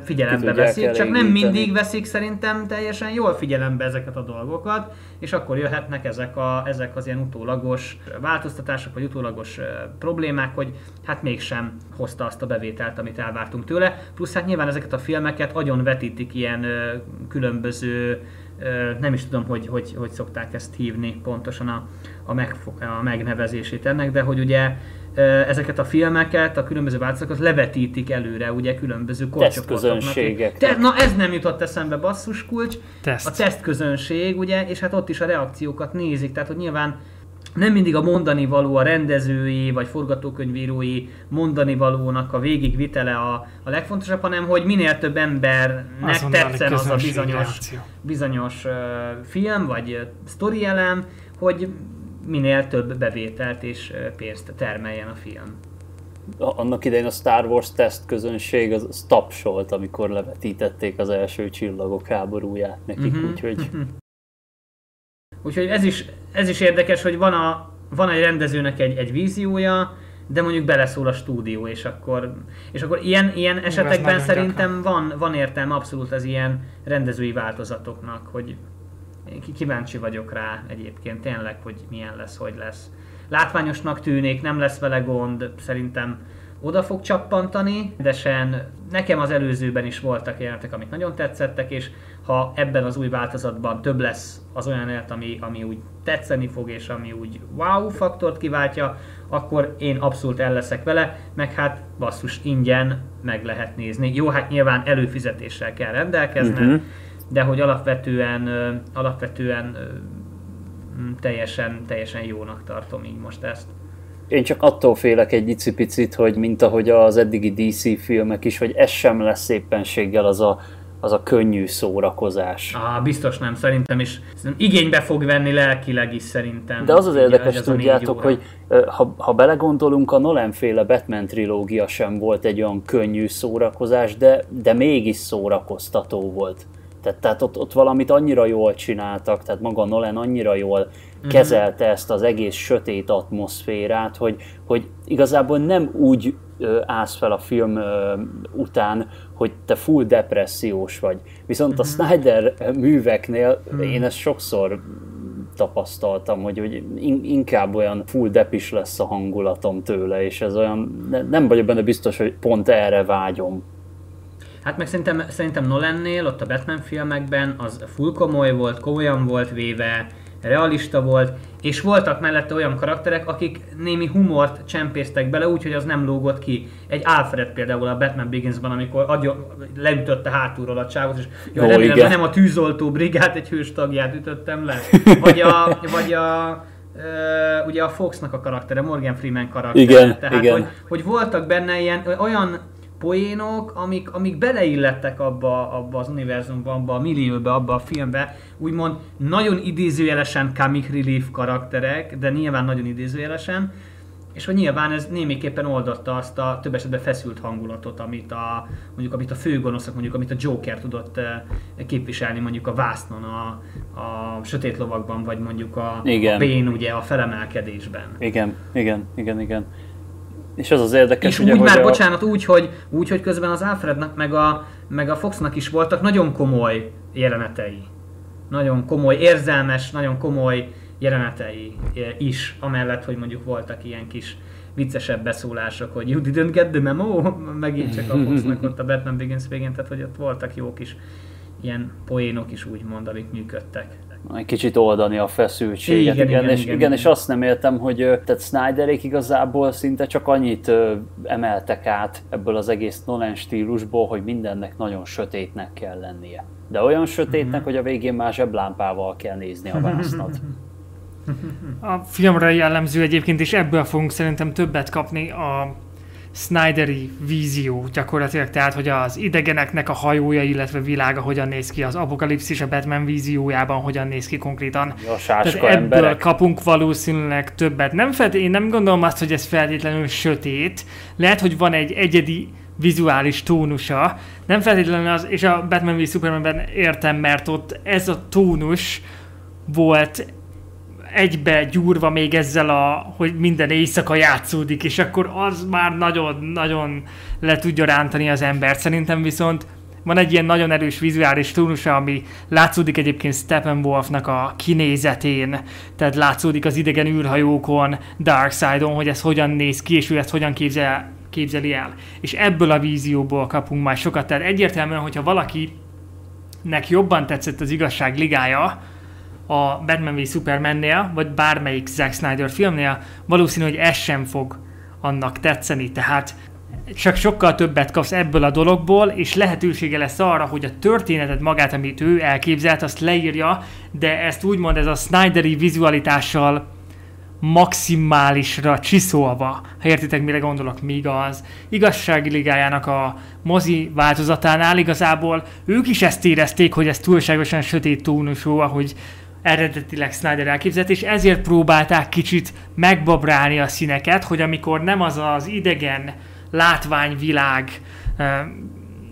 figyelembe veszik, csak nem mindig veszik szerintem teljesen jól figyelembe ezeket a dolgokat, és akkor jöhetnek ezek, a, ezek az ilyen utólagos változtatások, vagy utólagos problémák, hogy hát mégsem hozta azt a bevételt, amit elvártunk tőle. Plusz hát nyilván ezeket a filmeket agyon vetítik ilyen különböző nem is tudom, hogy, hogy, hogy szokták ezt hívni pontosan a, a, megfog, a megnevezését ennek, de hogy ugye ezeket a filmeket, a különböző változatokat levetítik előre, ugye különböző korcsoportoknak. Te, na ez nem jutott eszembe basszus kulcs. Teszt. A tesztközönség, ugye, és hát ott is a reakciókat nézik, tehát hogy nyilván nem mindig a mondani való a rendezői vagy forgatókönyvírói mondani valónak a végigvitele a, a legfontosabb, hanem hogy minél több embernek Azonnal tetszen az a bizonyos, bizonyos uh, film vagy uh, sztori elem, hogy minél több bevételt és pénzt termeljen a film. Annak idején a Star Wars teszt közönség az, az tapsolt, amikor levetítették az első csillagok háborúját nekik, uh-huh. úgyhogy... Uh-huh. Úgyhogy ez is, ez is érdekes, hogy van, a, van egy rendezőnek egy, egy víziója, de mondjuk beleszól a stúdió, és akkor, és akkor ilyen, ilyen esetekben szerintem van, van értelme abszolút az ilyen rendezői változatoknak, hogy kíváncsi vagyok rá egyébként tényleg, hogy milyen lesz, hogy lesz. Látványosnak tűnik, nem lesz vele gond, szerintem oda fog csappantani, de sen nekem az előzőben is voltak jelenetek, amik nagyon tetszettek, és ha ebben az új változatban több lesz az olyan jelenet, ami, ami úgy tetszeni fog, és ami úgy wow faktort kiváltja, akkor én abszolút el leszek vele, meg hát basszus ingyen meg lehet nézni. Jó, hát nyilván előfizetéssel kell rendelkezni, uh-huh de hogy alapvetően, alapvetően teljesen, teljesen jónak tartom így most ezt. Én csak attól félek egy icipicit, hogy mint ahogy az eddigi DC filmek is, hogy ez sem lesz éppenséggel az a az a könnyű szórakozás. Ah, biztos nem, szerintem is. Szerintem igénybe fog venni lelkileg is szerintem. De az az érdekes, ez tudjátok, hogy ha, ha belegondolunk, a Nolan féle Batman trilógia sem volt egy olyan könnyű szórakozás, de, de mégis szórakoztató volt. Tehát, tehát ott, ott valamit annyira jól csináltak, tehát maga Nolan annyira jól uh-huh. kezelte ezt az egész sötét atmoszférát, hogy, hogy igazából nem úgy állsz fel a film után, hogy te full depressziós vagy. Viszont a mhm. Snyder műveknél uh-huh. én ezt sokszor tapasztaltam, hogy, hogy inkább olyan full depis lesz a hangulatom tőle, és ez olyan, nem vagyok benne biztos, hogy pont erre vágyom. Hát meg szerintem, szerintem Nolannél, ott a Batman filmekben az full komoly volt, komolyan volt véve, realista volt, és voltak mellette olyan karakterek, akik némi humort csempésztek bele, úgyhogy az nem lógott ki. Egy Alfred például a Batman Beginsban, amikor adja, leütötte hátulról a csávot, és jó, remélem, igen. nem a tűzoltó brigát egy hős tagját ütöttem le. Vagy a, vagy a Uh, ugye a Foxnak a karaktere, Morgan Freeman karaktere. Igen, Tehát, igen. Hogy, hogy voltak benne ilyen olyan poénok, amik, amik beleillettek abba, abba az univerzumba, abba a millióba, abba a filmbe, úgymond nagyon idézőjelesen comic relief karakterek, de nyilván nagyon idézőjelesen, és hogy nyilván ez némiképpen oldotta azt a több esetben feszült hangulatot, amit a, mondjuk amit a főgonoszok, mondjuk amit a Joker tudott eh, képviselni mondjuk a vásznon, a, a sötét lovakban, vagy mondjuk a, igen. a Bane ugye a felemelkedésben. Igen, igen, igen, igen. És az az érdekes, és ugye, úgy hogy már, a... bocsánat, úgy hogy, úgy, hogy közben az Alfrednak meg a, meg a Foxnak is voltak nagyon komoly jelenetei. Nagyon komoly, érzelmes, nagyon komoly jelenetei is, amellett, hogy mondjuk voltak ilyen kis viccesebb beszólások, hogy you didn't get the memo, megint csak a Foxnak ott a Batman Begins végén, tehát hogy ott voltak jó kis ilyen poénok is úgymond, amik működtek egy kicsit oldani a feszültséget. Igen, igen, igen, és, igen, igen, és azt nem értem, hogy tehát Snyderék igazából szinte csak annyit emeltek át ebből az egész Nolan stílusból, hogy mindennek nagyon sötétnek kell lennie. De olyan sötétnek, mm-hmm. hogy a végén már zseblámpával kell nézni a vásznat. A filmre jellemző egyébként, és ebből fogunk szerintem többet kapni a Snyderi vízió gyakorlatilag, tehát hogy az idegeneknek a hajója, illetve világa hogyan néz ki, az apokalipszis a Batman víziójában hogyan néz ki konkrétan. A tehát ebből emberek. kapunk valószínűleg többet. Nem felt, én nem gondolom azt, hogy ez feltétlenül sötét. Lehet, hogy van egy egyedi vizuális tónusa. Nem feltétlenül az, és a Batman v Supermanben értem, mert ott ez a tónus volt egybe gyúrva még ezzel a, hogy minden éjszaka játszódik, és akkor az már nagyon-nagyon le tudja rántani az embert. Szerintem viszont van egy ilyen nagyon erős vizuális tónusa, ami látszódik egyébként Steppenwolfnak a kinézetén, tehát látszódik az idegen űrhajókon, Darkseidon, hogy ez hogyan néz ki, és ő ezt hogyan képzel, képzeli el. És ebből a vízióból kapunk majd sokat. Tehát egyértelműen, hogyha valakinek jobban tetszett az igazság ligája, a Batman v Supermannél, vagy bármelyik Zack Snyder filmnél, valószínű, hogy ez sem fog annak tetszeni. Tehát csak sokkal többet kapsz ebből a dologból, és lehetősége lesz arra, hogy a történetet magát, amit ő elképzelt, azt leírja, de ezt úgymond ez a Snyderi vizualitással maximálisra csiszolva, ha értitek, mire gondolok, míg az igazsági ligájának a mozi változatánál igazából ők is ezt érezték, hogy ez túlságosan sötét tónusú, ahogy eredetileg Snyder elképzelt, és ezért próbálták kicsit megbabrálni a színeket, hogy amikor nem az az idegen látványvilág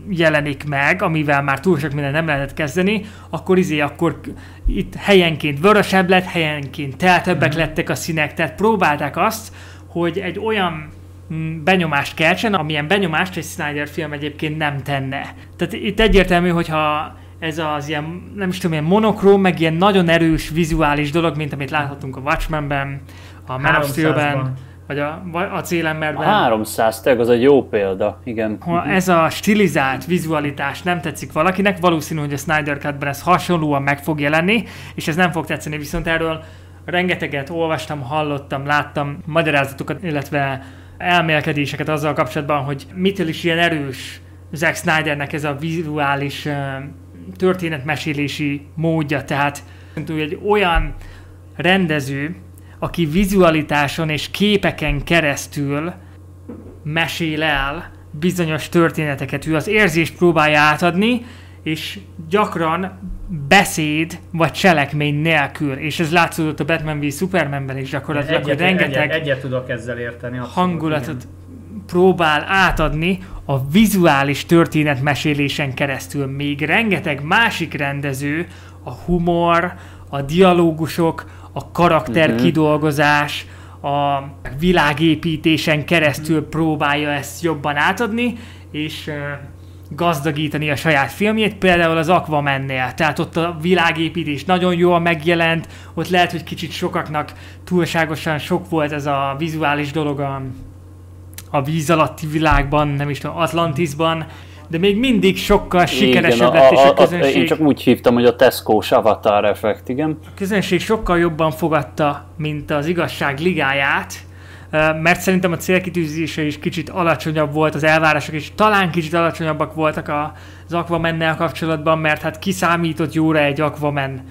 jelenik meg, amivel már túl sok minden nem lehetett kezdeni, akkor izé, akkor itt helyenként vörösebb lett, helyenként teltebbek mm. lettek a színek, tehát próbálták azt, hogy egy olyan mm, benyomást keltsen, amilyen benyomást egy Snyder film egyébként nem tenne. Tehát itt egyértelmű, hogyha ez az ilyen, nem is tudom, ilyen monokróm, meg ilyen nagyon erős vizuális dolog, mint amit láthatunk a Watchmenben, a Man of Steel-ben, vagy a, a célemberben. A 300 teg az egy jó példa, igen. Ha ez a stilizált vizualitás nem tetszik valakinek, valószínű, hogy a Snyder Cut-ben ez hasonlóan meg fog jelenni, és ez nem fog tetszeni, viszont erről rengeteget olvastam, hallottam, láttam magyarázatokat, illetve elmélkedéseket azzal kapcsolatban, hogy mitől is ilyen erős Zack Snydernek ez a vizuális történetmesélési módja, tehát egy olyan rendező, aki vizualitáson és képeken keresztül mesél el bizonyos történeteket. Ő az érzést próbálja átadni, és gyakran beszéd vagy cselekmény nélkül, és ez látszódott a Batman v Supermanben is gyakorlatilag, Egyet, hogy rengeteg egyet, egyet tudok ezzel érteni. abszolút, hangulatot igen. Próbál átadni a vizuális történetmesélésen keresztül. Még rengeteg másik rendező, a humor, a dialógusok, a karakter Mhm. a világépítésen keresztül próbálja ezt jobban átadni, és gazdagítani a saját filmjét, például az Aquaman-nél. Tehát ott a világépítés nagyon jól megjelent, ott lehet, hogy kicsit sokaknak túlságosan sok volt ez a vizuális dolog a, a víz alatti világban, nem is tudom, Atlantisban, de még mindig sokkal sikeresebb lett, és a, közönség, én csak úgy hívtam, hogy a Tesco-s Avatar effekt, igen. a közönség sokkal jobban fogadta, mint az igazság ligáját, mert szerintem a célkitűzése is kicsit alacsonyabb volt, az elvárások is talán kicsit alacsonyabbak voltak a- az Aquaman-nel kapcsolatban, mert hát kiszámított jóra egy Aquaman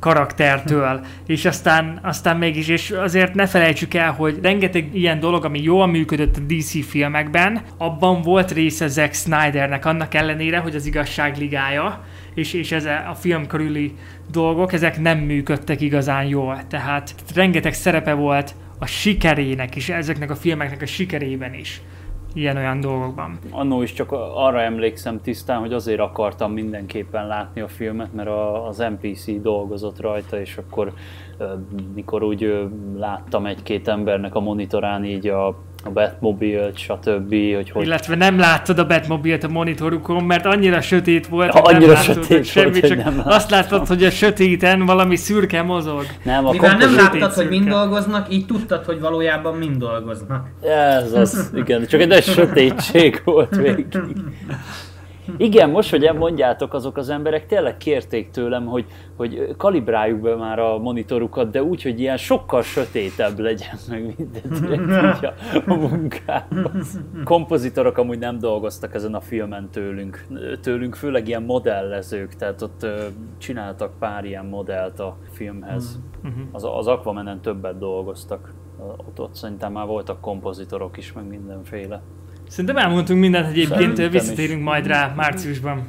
karaktertől, és aztán, aztán mégis, és azért ne felejtsük el, hogy rengeteg ilyen dolog, ami jól működött a DC filmekben, abban volt része Zack Snydernek, annak ellenére, hogy az igazságligája, és, és ez a film körüli dolgok, ezek nem működtek igazán jól. Tehát rengeteg szerepe volt a sikerének is, ezeknek a filmeknek a sikerében is. Ilyen-olyan dolgokban. Annó is csak arra emlékszem tisztán, hogy azért akartam mindenképpen látni a filmet, mert a, az NPC dolgozott rajta, és akkor mikor úgy láttam egy-két embernek a monitorán így a, a Batmobile-t, stb., hogy hogy Illetve nem láttad a Batmobile-t a monitorukon, mert annyira sötét volt, Ha, hogy nem annyira láttad sötét volt, semmit, hogy csak nem azt látod, hogy a sötéten valami szürke mozog. nem, a Mivel nem láttad, hogy mind szürke. dolgoznak, így tudtad, hogy valójában mind dolgoznak. Ez az, igen, csak egy nagy sötétség volt végig. Igen, most, hogy elmondjátok, azok az emberek tényleg kérték tőlem, hogy, hogy kalibráljuk be már a monitorukat, de úgy, hogy ilyen sokkal sötétebb legyen, meg mindent a, a munkában. Kompozitorok amúgy nem dolgoztak ezen a filmen tőlünk, tőlünk főleg ilyen modellezők, tehát ott ö, csináltak pár ilyen modellt a filmhez. Az, az Aquamanen többet dolgoztak. Ott, ott szerintem már voltak kompozitorok is, meg mindenféle. Szerintem elmondtunk mindent egyébként, Szerintem visszatérünk is. majd rá márciusban.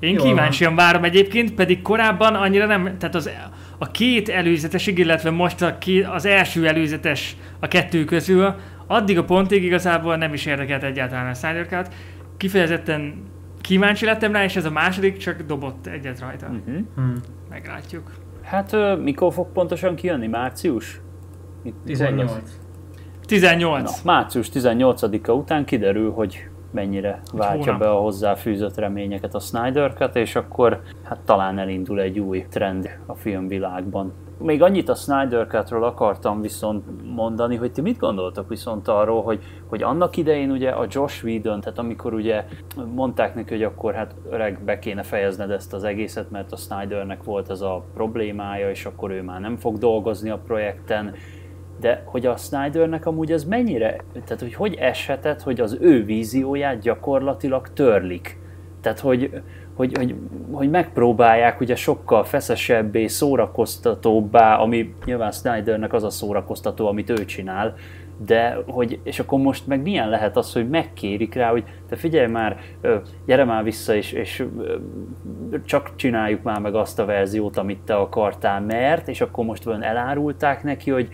Én Jól kíváncsian várom egyébként, pedig korábban annyira nem, tehát az, a két előzetesig, illetve most a két, az első előzetes a kettő közül, addig a pontig igazából nem is érdekelt egyáltalán a Snyder Cut. Kifejezetten kíváncsi lettem rá, és ez a második csak dobott egyet rajta. Uh-huh. Hmm. Meglátjuk. Hát mikor fog pontosan kijönni? Március? Mikor lesz? 18. 18. Na, március 18-a után kiderül, hogy mennyire váltja hónap. be a hozzáfűzött reményeket a Snyder Cut, és akkor hát talán elindul egy új trend a filmvilágban. Még annyit a Snyder Cut-ról akartam viszont mondani, hogy ti mit gondoltok viszont arról, hogy, hogy annak idején ugye a Josh Whedon, tehát amikor ugye mondták neki, hogy akkor hát öreg be kéne fejezned ezt az egészet, mert a Snydernek volt ez a problémája, és akkor ő már nem fog dolgozni a projekten, de hogy a Snydernek amúgy ez mennyire, tehát hogy hogy eshetett, hogy az ő vízióját gyakorlatilag törlik. Tehát, hogy, hogy, hogy, hogy megpróbálják ugye sokkal feszesebbé, szórakoztatóbbá, ami nyilván Snydernek az a szórakoztató, amit ő csinál, de hogy, és akkor most meg milyen lehet az, hogy megkérik rá, hogy te figyelj már, gyere már vissza, és, és csak csináljuk már meg azt a verziót, amit te akartál, mert, és akkor most olyan elárulták neki, hogy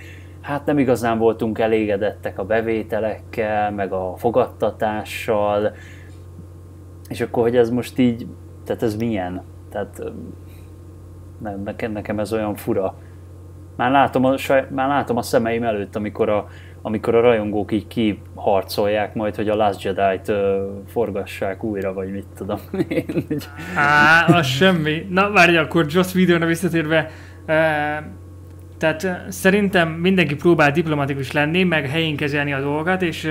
hát nem igazán voltunk elégedettek a bevételekkel, meg a fogadtatással, és akkor, hogy ez most így, tehát ez milyen? Tehát nekem, nekem ez olyan fura. Már látom, a, saj, már látom a szemeim előtt, amikor a, amikor a rajongók így kiharcolják majd, hogy a Last Jedi-t ö, forgassák újra, vagy mit tudom én. Á, az semmi. Na várj, akkor Joss Whedonra visszatérve, tehát eh, szerintem mindenki próbál diplomatikus lenni, meg helyén kezelni a dolgokat, és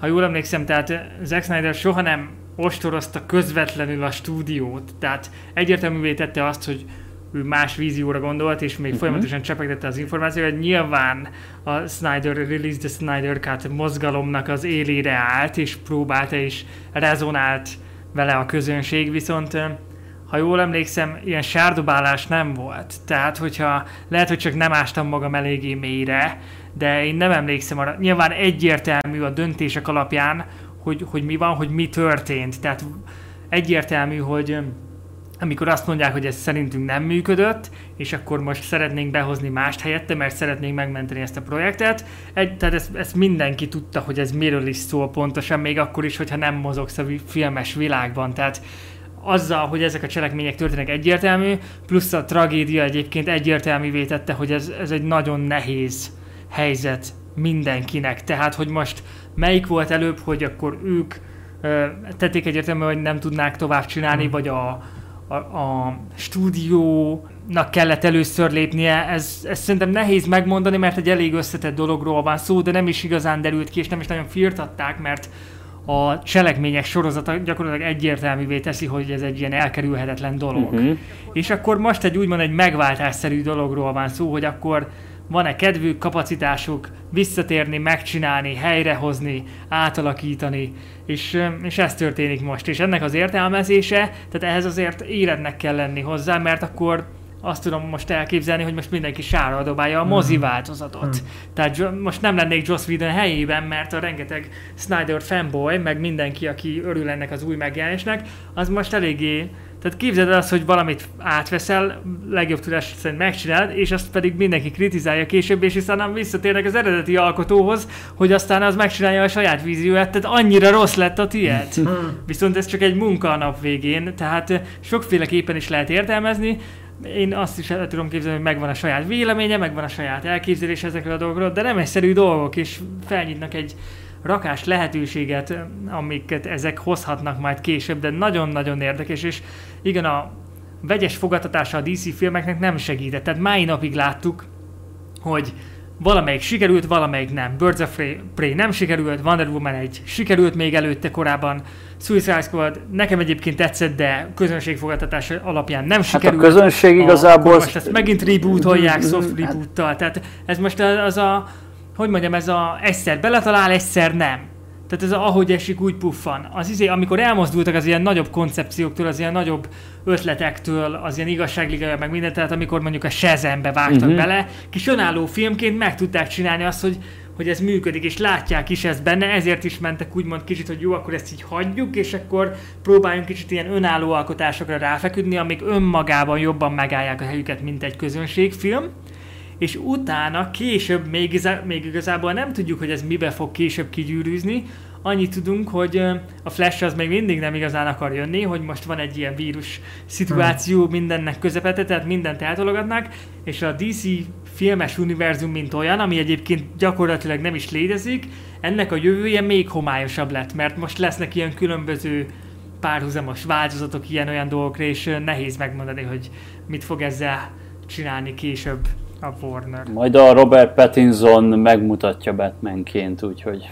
ha jól emlékszem, tehát eh, Zack Snyder soha nem ostorozta közvetlenül a stúdiót, tehát egyértelművé tette azt, hogy ő más vízióra gondolt, és még Mhm. folyamatosan csepegtette az információt, nyilván a Snyder Release the Snyder Cut mozgalomnak az élére állt, és próbálta, és rezonált vele a közönség, viszont ha jól emlékszem, ilyen sárdobálás nem volt. Tehát, hogyha lehet, hogy csak nem ástam magam eléggé mélyre, de én nem emlékszem arra. Nyilván egyértelmű a döntések alapján, hogy, hogy mi van, hogy mi történt. Tehát egyértelmű, hogy amikor azt mondják, hogy ez szerintünk nem működött, és akkor most szeretnénk behozni mást helyette, mert szeretnénk megmenteni ezt a projektet. Egy, tehát ezt, ezt mindenki tudta, hogy ez miről is szól pontosan, még akkor is, hogyha nem mozogsz a filmes világban. Tehát azzal, hogy ezek a cselekmények történnek egyértelmű, plusz a tragédia egyébként egyértelművé tette, hogy ez, ez egy nagyon nehéz helyzet mindenkinek. Tehát, hogy most melyik volt előbb, hogy akkor ők tették egyértelmű, hogy nem tudnák tovább csinálni, hmm. vagy a, a, a stúdiónak kellett először lépnie, ez, ez szerintem nehéz megmondani, mert egy elég összetett dologról van szó, de nem is igazán derült ki, és nem is nagyon firtatták, mert a cselekmények sorozata gyakorlatilag egyértelművé teszi, hogy ez egy ilyen elkerülhetetlen dolog. Uh-huh. És akkor most egy úgymond egy megváltásszerű dologról van szó, hogy akkor van-e kedvük, kapacitásuk visszatérni, megcsinálni, helyrehozni, átalakítani, és, és ez történik most. És ennek az értelmezése, tehát ehhez azért érednek kell lenni hozzá, mert akkor azt tudom most elképzelni, hogy most mindenki sárra dobálja a mozi mhm. változatot. Mm. Tehát most nem lennék Joss Whedon helyében, mert a rengeteg Snyder fanboy, meg mindenki, aki örül ennek az új megjelenésnek, az most eléggé tehát képzeld el azt, hogy valamit átveszel, legjobb tudás szerint megcsinálod, és azt pedig mindenki kritizálja később, és hiszen nem visszatérnek az eredeti alkotóhoz, hogy aztán az megcsinálja a saját vízióját, tehát annyira rossz lett a tiéd. Viszont ez csak egy munka a nap végén, tehát sokféleképpen is lehet értelmezni, én azt is el tudom képzelni, hogy megvan a saját véleménye, megvan a saját elképzelés ezekről a dolgokról, de nem egyszerű dolgok, és felnyitnak egy rakás lehetőséget, amiket ezek hozhatnak majd később, de nagyon-nagyon érdekes, és igen, a vegyes fogadtatása a DC filmeknek nem segített. Tehát máj napig láttuk, hogy valamelyik sikerült, valamelyik nem. Birds of Prey nem sikerült, Wonder Woman egy sikerült még előtte korábban, Suicide Squad nekem egyébként tetszett, de közönségfogadtatás alapján nem sikerült. Hát a közönség igazából... Akkor most ezt megint rebootolják soft reboottal, tehát ez most az a, hogy mondjam, ez a egyszer beletalál, egyszer nem. Tehát ez a, ahogy esik, úgy puffan. Az izé, amikor elmozdultak az ilyen nagyobb koncepcióktól, az ilyen nagyobb ötletektől, az ilyen igazságliga, meg mindent, tehát amikor mondjuk a Shazambe vágtak uh-huh. bele, kis önálló filmként meg tudták csinálni azt, hogy hogy ez működik, és látják is ezt benne, ezért is mentek úgymond kicsit, hogy jó, akkor ezt így hagyjuk, és akkor próbáljunk kicsit ilyen önálló alkotásokra ráfeküdni, amik önmagában jobban megállják a helyüket, mint egy közönségfilm és utána később még, igazá, még igazából nem tudjuk, hogy ez mibe fog később kigyűrűzni, annyit tudunk, hogy a Flash az még mindig nem igazán akar jönni, hogy most van egy ilyen vírus szituáció hmm. mindennek közepette, tehát mindent eltologatnak, és a DC filmes univerzum, mint olyan, ami egyébként gyakorlatilag nem is létezik, ennek a jövője még homályosabb lett, mert most lesznek ilyen különböző párhuzamos változatok ilyen-olyan dolgokra, és nehéz megmondani, hogy mit fog ezzel csinálni később a Warner. Majd a Robert Pattinson megmutatja Batmanként, úgyhogy...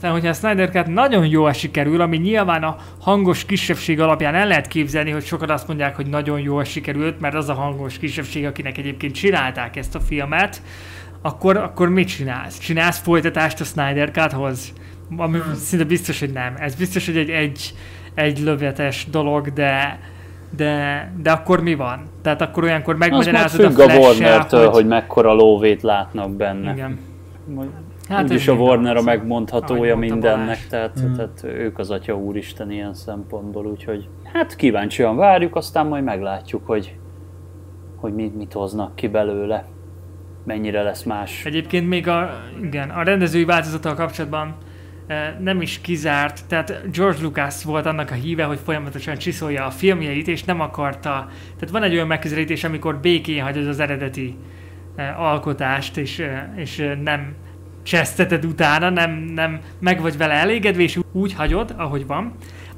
Tehát, hogyha a Snyder Cut nagyon jól sikerül, ami nyilván a hangos kisebbség alapján el lehet képzelni, hogy sokan azt mondják, hogy nagyon jól sikerült, mert az a hangos kisebbség, akinek egyébként csinálták ezt a filmet, akkor, akkor mit csinálsz? Csinálsz folytatást a Snyder Cuthoz? Ami szinte biztos, hogy nem. Ez biztos, hogy egy, egy, egy lövetes dolog, de de, de akkor mi van? Tehát akkor olyankor megmagyarázod a flash a Warner-től, hogy... hogy mekkora lóvét látnak benne. Igen. Hát Úgyis a Warner a megmondhatója mindennek, tehát, mm. tehát ők az Atya Úristen ilyen szempontból, úgyhogy hát kíváncsian várjuk, aztán majd meglátjuk, hogy, hogy mit, mit hoznak ki belőle, mennyire lesz más. Egyébként még a, igen, a rendezői változattal kapcsolatban nem is kizárt, tehát George Lucas volt annak a híve, hogy folyamatosan csiszolja a filmjeit, és nem akarta, tehát van egy olyan megközelítés, amikor békén hagyod az eredeti alkotást, és, és nem cseszteted utána, nem, nem meg vagy vele elégedve, és úgy hagyod, ahogy van.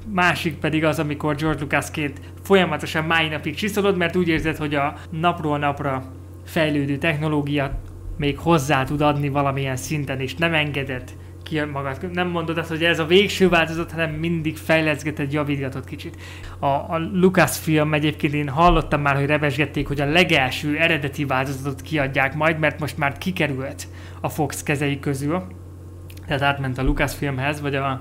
Másik pedig az, amikor George Lucasként folyamatosan máj napig csiszolod, mert úgy érzed, hogy a napról napra fejlődő technológia még hozzá tud adni valamilyen szinten, és nem engedett ki magad. Nem mondod azt, hogy ez a végső változat, hanem mindig fejleszgeted, javítgatod kicsit. A, a Lucasfilm egyébként én hallottam már, hogy revesgették, hogy a legelső eredeti változatot kiadják majd, mert most már kikerült a Fox kezei közül. Tehát átment a Lucasfilmhez, vagy a,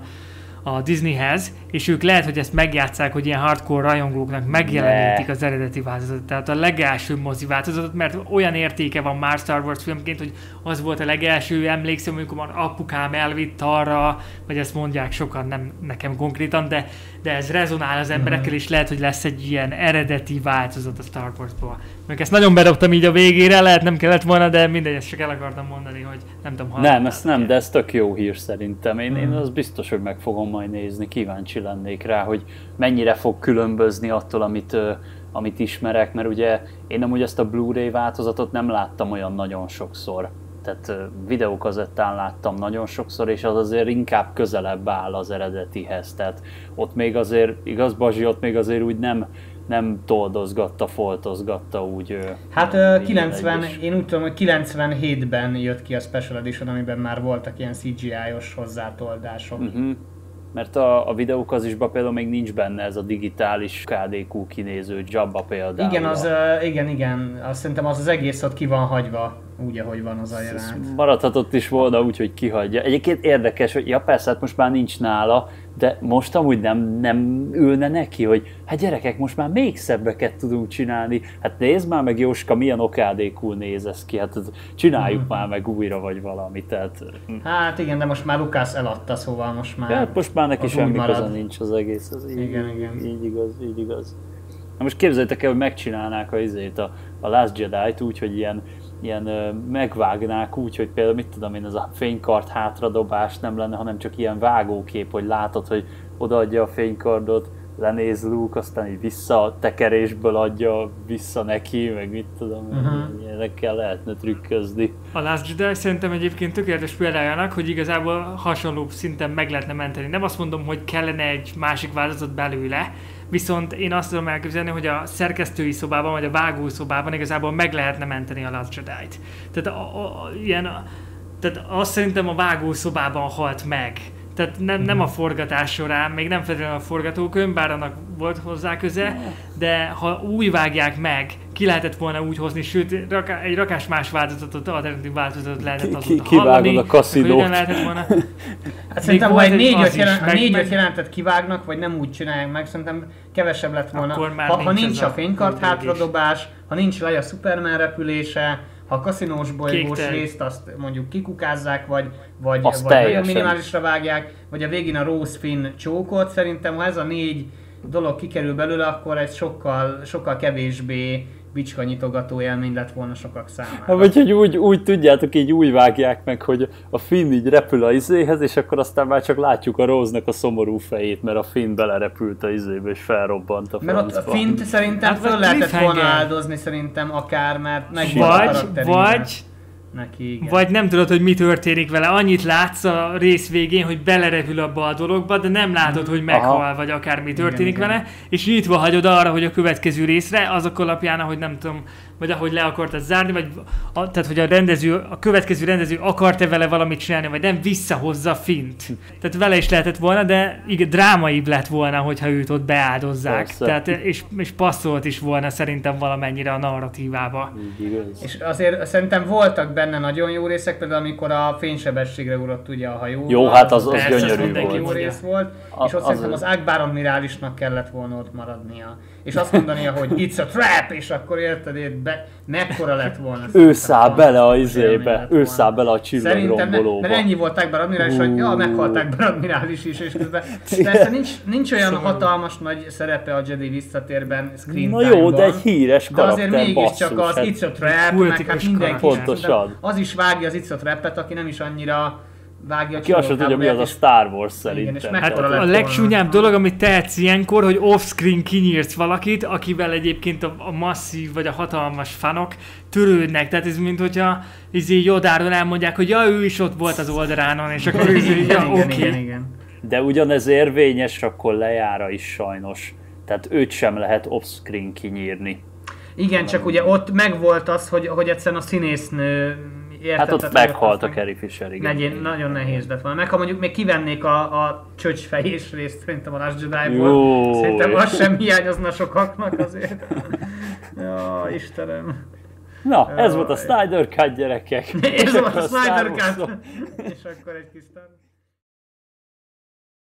a Disneyhez, és ők lehet, hogy ezt megjátszák, hogy ilyen hardcore rajongóknak megjelenítik az eredeti változatot, tehát a legelső mozi változatot, mert olyan értéke van már Star Wars filmként, hogy az volt a legelső, emlékszem, amikor már apukám elvitt arra, vagy ezt mondják sokan, nem nekem konkrétan, de, de ez rezonál az emberekkel, és lehet, hogy lesz egy ilyen eredeti változat a Star Wars-ból. Meg ezt nagyon bedobtam így a végére, lehet nem kellett volna, de mindegy, ezt csak el akartam mondani, hogy nem tudom, ha Nem, ezt nem, de ez tök jó hír szerintem. Én, én az biztos, hogy meg fogom majd nézni, kíváncsi lennék rá, hogy mennyire fog különbözni attól, amit, amit ismerek, mert ugye én amúgy ezt a Blu-ray változatot nem láttam olyan nagyon sokszor. Tehát videókazettán láttam nagyon sokszor, és az azért inkább közelebb áll az eredetihez. Tehát ott még azért, igaz Bazsi, ott még azért úgy nem, nem toldozgatta, foltozgatta úgy. Hát ö, 90, lényeges. én úgy tudom, hogy 97-ben jött ki a Special Edition, amiben már voltak ilyen CGI-os hozzátoldások. Uh-huh. Mert a, a videókazisban például még nincs benne ez a digitális KDQ kinéző Jabba például. Igen, az, ö, igen, igen, azt szerintem az az egész ott ki van hagyva, úgy, ahogy van az a Ez jelenet. maradhatott is volna úgy, hogy kihagyja. Egyébként érdekes, hogy ja persze, hát most már nincs nála, de most amúgy nem, nem ülne neki, hogy hát gyerekek, most már még szebbeket tudunk csinálni. Hát nézd már meg Jóska, milyen okádékul néz ez ki, hát csináljuk már meg újra, vagy valami. Tehát, hm. Hát igen, de most már Lucas eladta, szóval most már... hát most már neki semmi köze nincs az egész. Az így, Igen, igen. így igaz, így igaz. Na most képzeljétek el, hogy megcsinálnák a, izét, a, a Last Jedi-t úgy, hogy ilyen, ilyen ö, megvágnák úgy, hogy például mit tudom én, ez a fénykart hátradobás nem lenne, hanem csak ilyen vágókép, hogy látod, hogy odaadja a fénykardot, lenéz Luke, aztán így vissza a tekerésből adja vissza neki, meg mit tudom, uh-huh. ilyenekkel lehetne trükközni. A Last Jedi szerintem egyébként tökéletes példájának, hogy igazából hasonló szinten meg lehetne menteni. Nem azt mondom, hogy kellene egy másik változat belőle, viszont én azt tudom elképzelni, hogy a szerkesztői szobában, vagy a vágószobában igazából meg lehetne menteni a Last Jedi-t. Tehát, a, a, a, ilyen, a, tehát azt szerintem a vágószobában halt meg. Tehát nem, nem a forgatás során, még nem feltétlenül a forgatókönyv, bár annak volt hozzá köze, de ha új vágják meg, ki lehetett volna úgy hozni, sőt, raká, egy rakás más változatot, alternatív változatot lehetett Ki- azóta ki- kivágod hallani, a kaszinót. lehetett volna. Hát szerintem, ha egy négy-öt az is, jelen, meg- jelentet kivágnak, vagy nem úgy csinálják meg, szerintem kevesebb lett volna. Akkor már ha, ha nincs nincs ez a a fénykart hátradobás, ha nincs le a Superman repülése, ha a kaszinós bolygós Kék részt azt mondjuk kikukázzák, vagy, vagy, Az vagy nagyon teljesen. minimálisra vágják, vagy a végén a Rose Finn csókot, szerintem ha ez a négy dolog kikerül belőle, akkor ez sokkal, sokkal kevésbé bicskanyitogató élmény lett volna sokak számára. Hát, vagy hogy úgy, úgy tudjátok, így úgy vágják meg, hogy a Finn így repül a izéhez, és akkor aztán már csak látjuk a Róznak a szomorú fejét, mert a Finn belerepült a izébe, és felrobbant a Mert ott a. Fint szerintem Hát, föl lehetett volna áldozni szerintem akár, mert meg Vagy, vagy, neki, igen. vagy nem tudod, hogy mi történik vele. Annyit látsz a rész végén, hogy belerepül abba a dologba, de nem látod, hogy meghal, Aha. vagy akár mi történik igen. vele, és nyitva hagyod arra, hogy a következő részre, azok alapján, ahogy nem tudom, vagy ahogy le akartad zárni, vagy a, tehát, hogy a rendező, a következő rendező akart-e vele valamit csinálni, vagy nem visszahozza Fint. Tehát vele is lehetett volna, de igen, drámaibb lett volna, hogyha őt ott beáldozzák. Persze. Tehát, és, és passzolt is volna szerintem valamennyire a narratívába. Igaz. És azért szerintem voltak benne nagyon jó részek, például amikor a fénysebességre ugrott ugye a hajó. Jó, hát az- az Persze, gyönyörű Jó volt. mondja. rész volt, A- és ott az- szerintem az Akbar admirálisnak kellett volna ott maradnia. És azt mondania, hogy it's a trap, és akkor érted, itt be, mekkora lett volna. Ő száll bele a izébe, ő száll bele a csillagrombolóba. mert ennyi volt Akbar admirális, hogy ja, meghalt Akbar admirális is, és közben persze nincs, nincs olyan Szomorú. hatalmas nagy szerepe a Jedi visszatérben screen Na jó, de egy híres De karakter, azért mégiscsak basszus. az hát It's a Trap, meg hát mindenki. Pontosan. Az is vágja az It's a Trap-et, aki nem is annyira vágja Ki sem tudja, mi az a Star Wars szerintem. mekkora Hát a legcsúnyább dolog, amit tehetsz ilyenkor, hogy off-screen kinyírsz valakit, akivel egyébként a, a masszív vagy a hatalmas fanok törődnek. Tehát ez mint hogyha izé Jodáron elmondják, hogy ja, ő is ott volt az oldalánon, és akkor izé, ja, igen, igen, oké. igen, igen. De ugyanez érvényes, akkor lejára is sajnos. Tehát őt sem lehet off-screen kinyírni. Igen, csak ugye ott megvolt az, hogy, hogy egyszerűen a színésznő érted, Hát ott meghalt a Carrie Fisher, igen. Negyén, nagyon nehéz lett volna. Meg ha mondjuk még kivennék a, a csöcsfejés részt szerintem a Last Jedi-ból, szerintem az sem hiányozna sokaknak azért. Ja, Istenem. Na, ez volt a. Snyder Cut gyerekek. És volt a Snyder. Cut. És akkor egy kis Star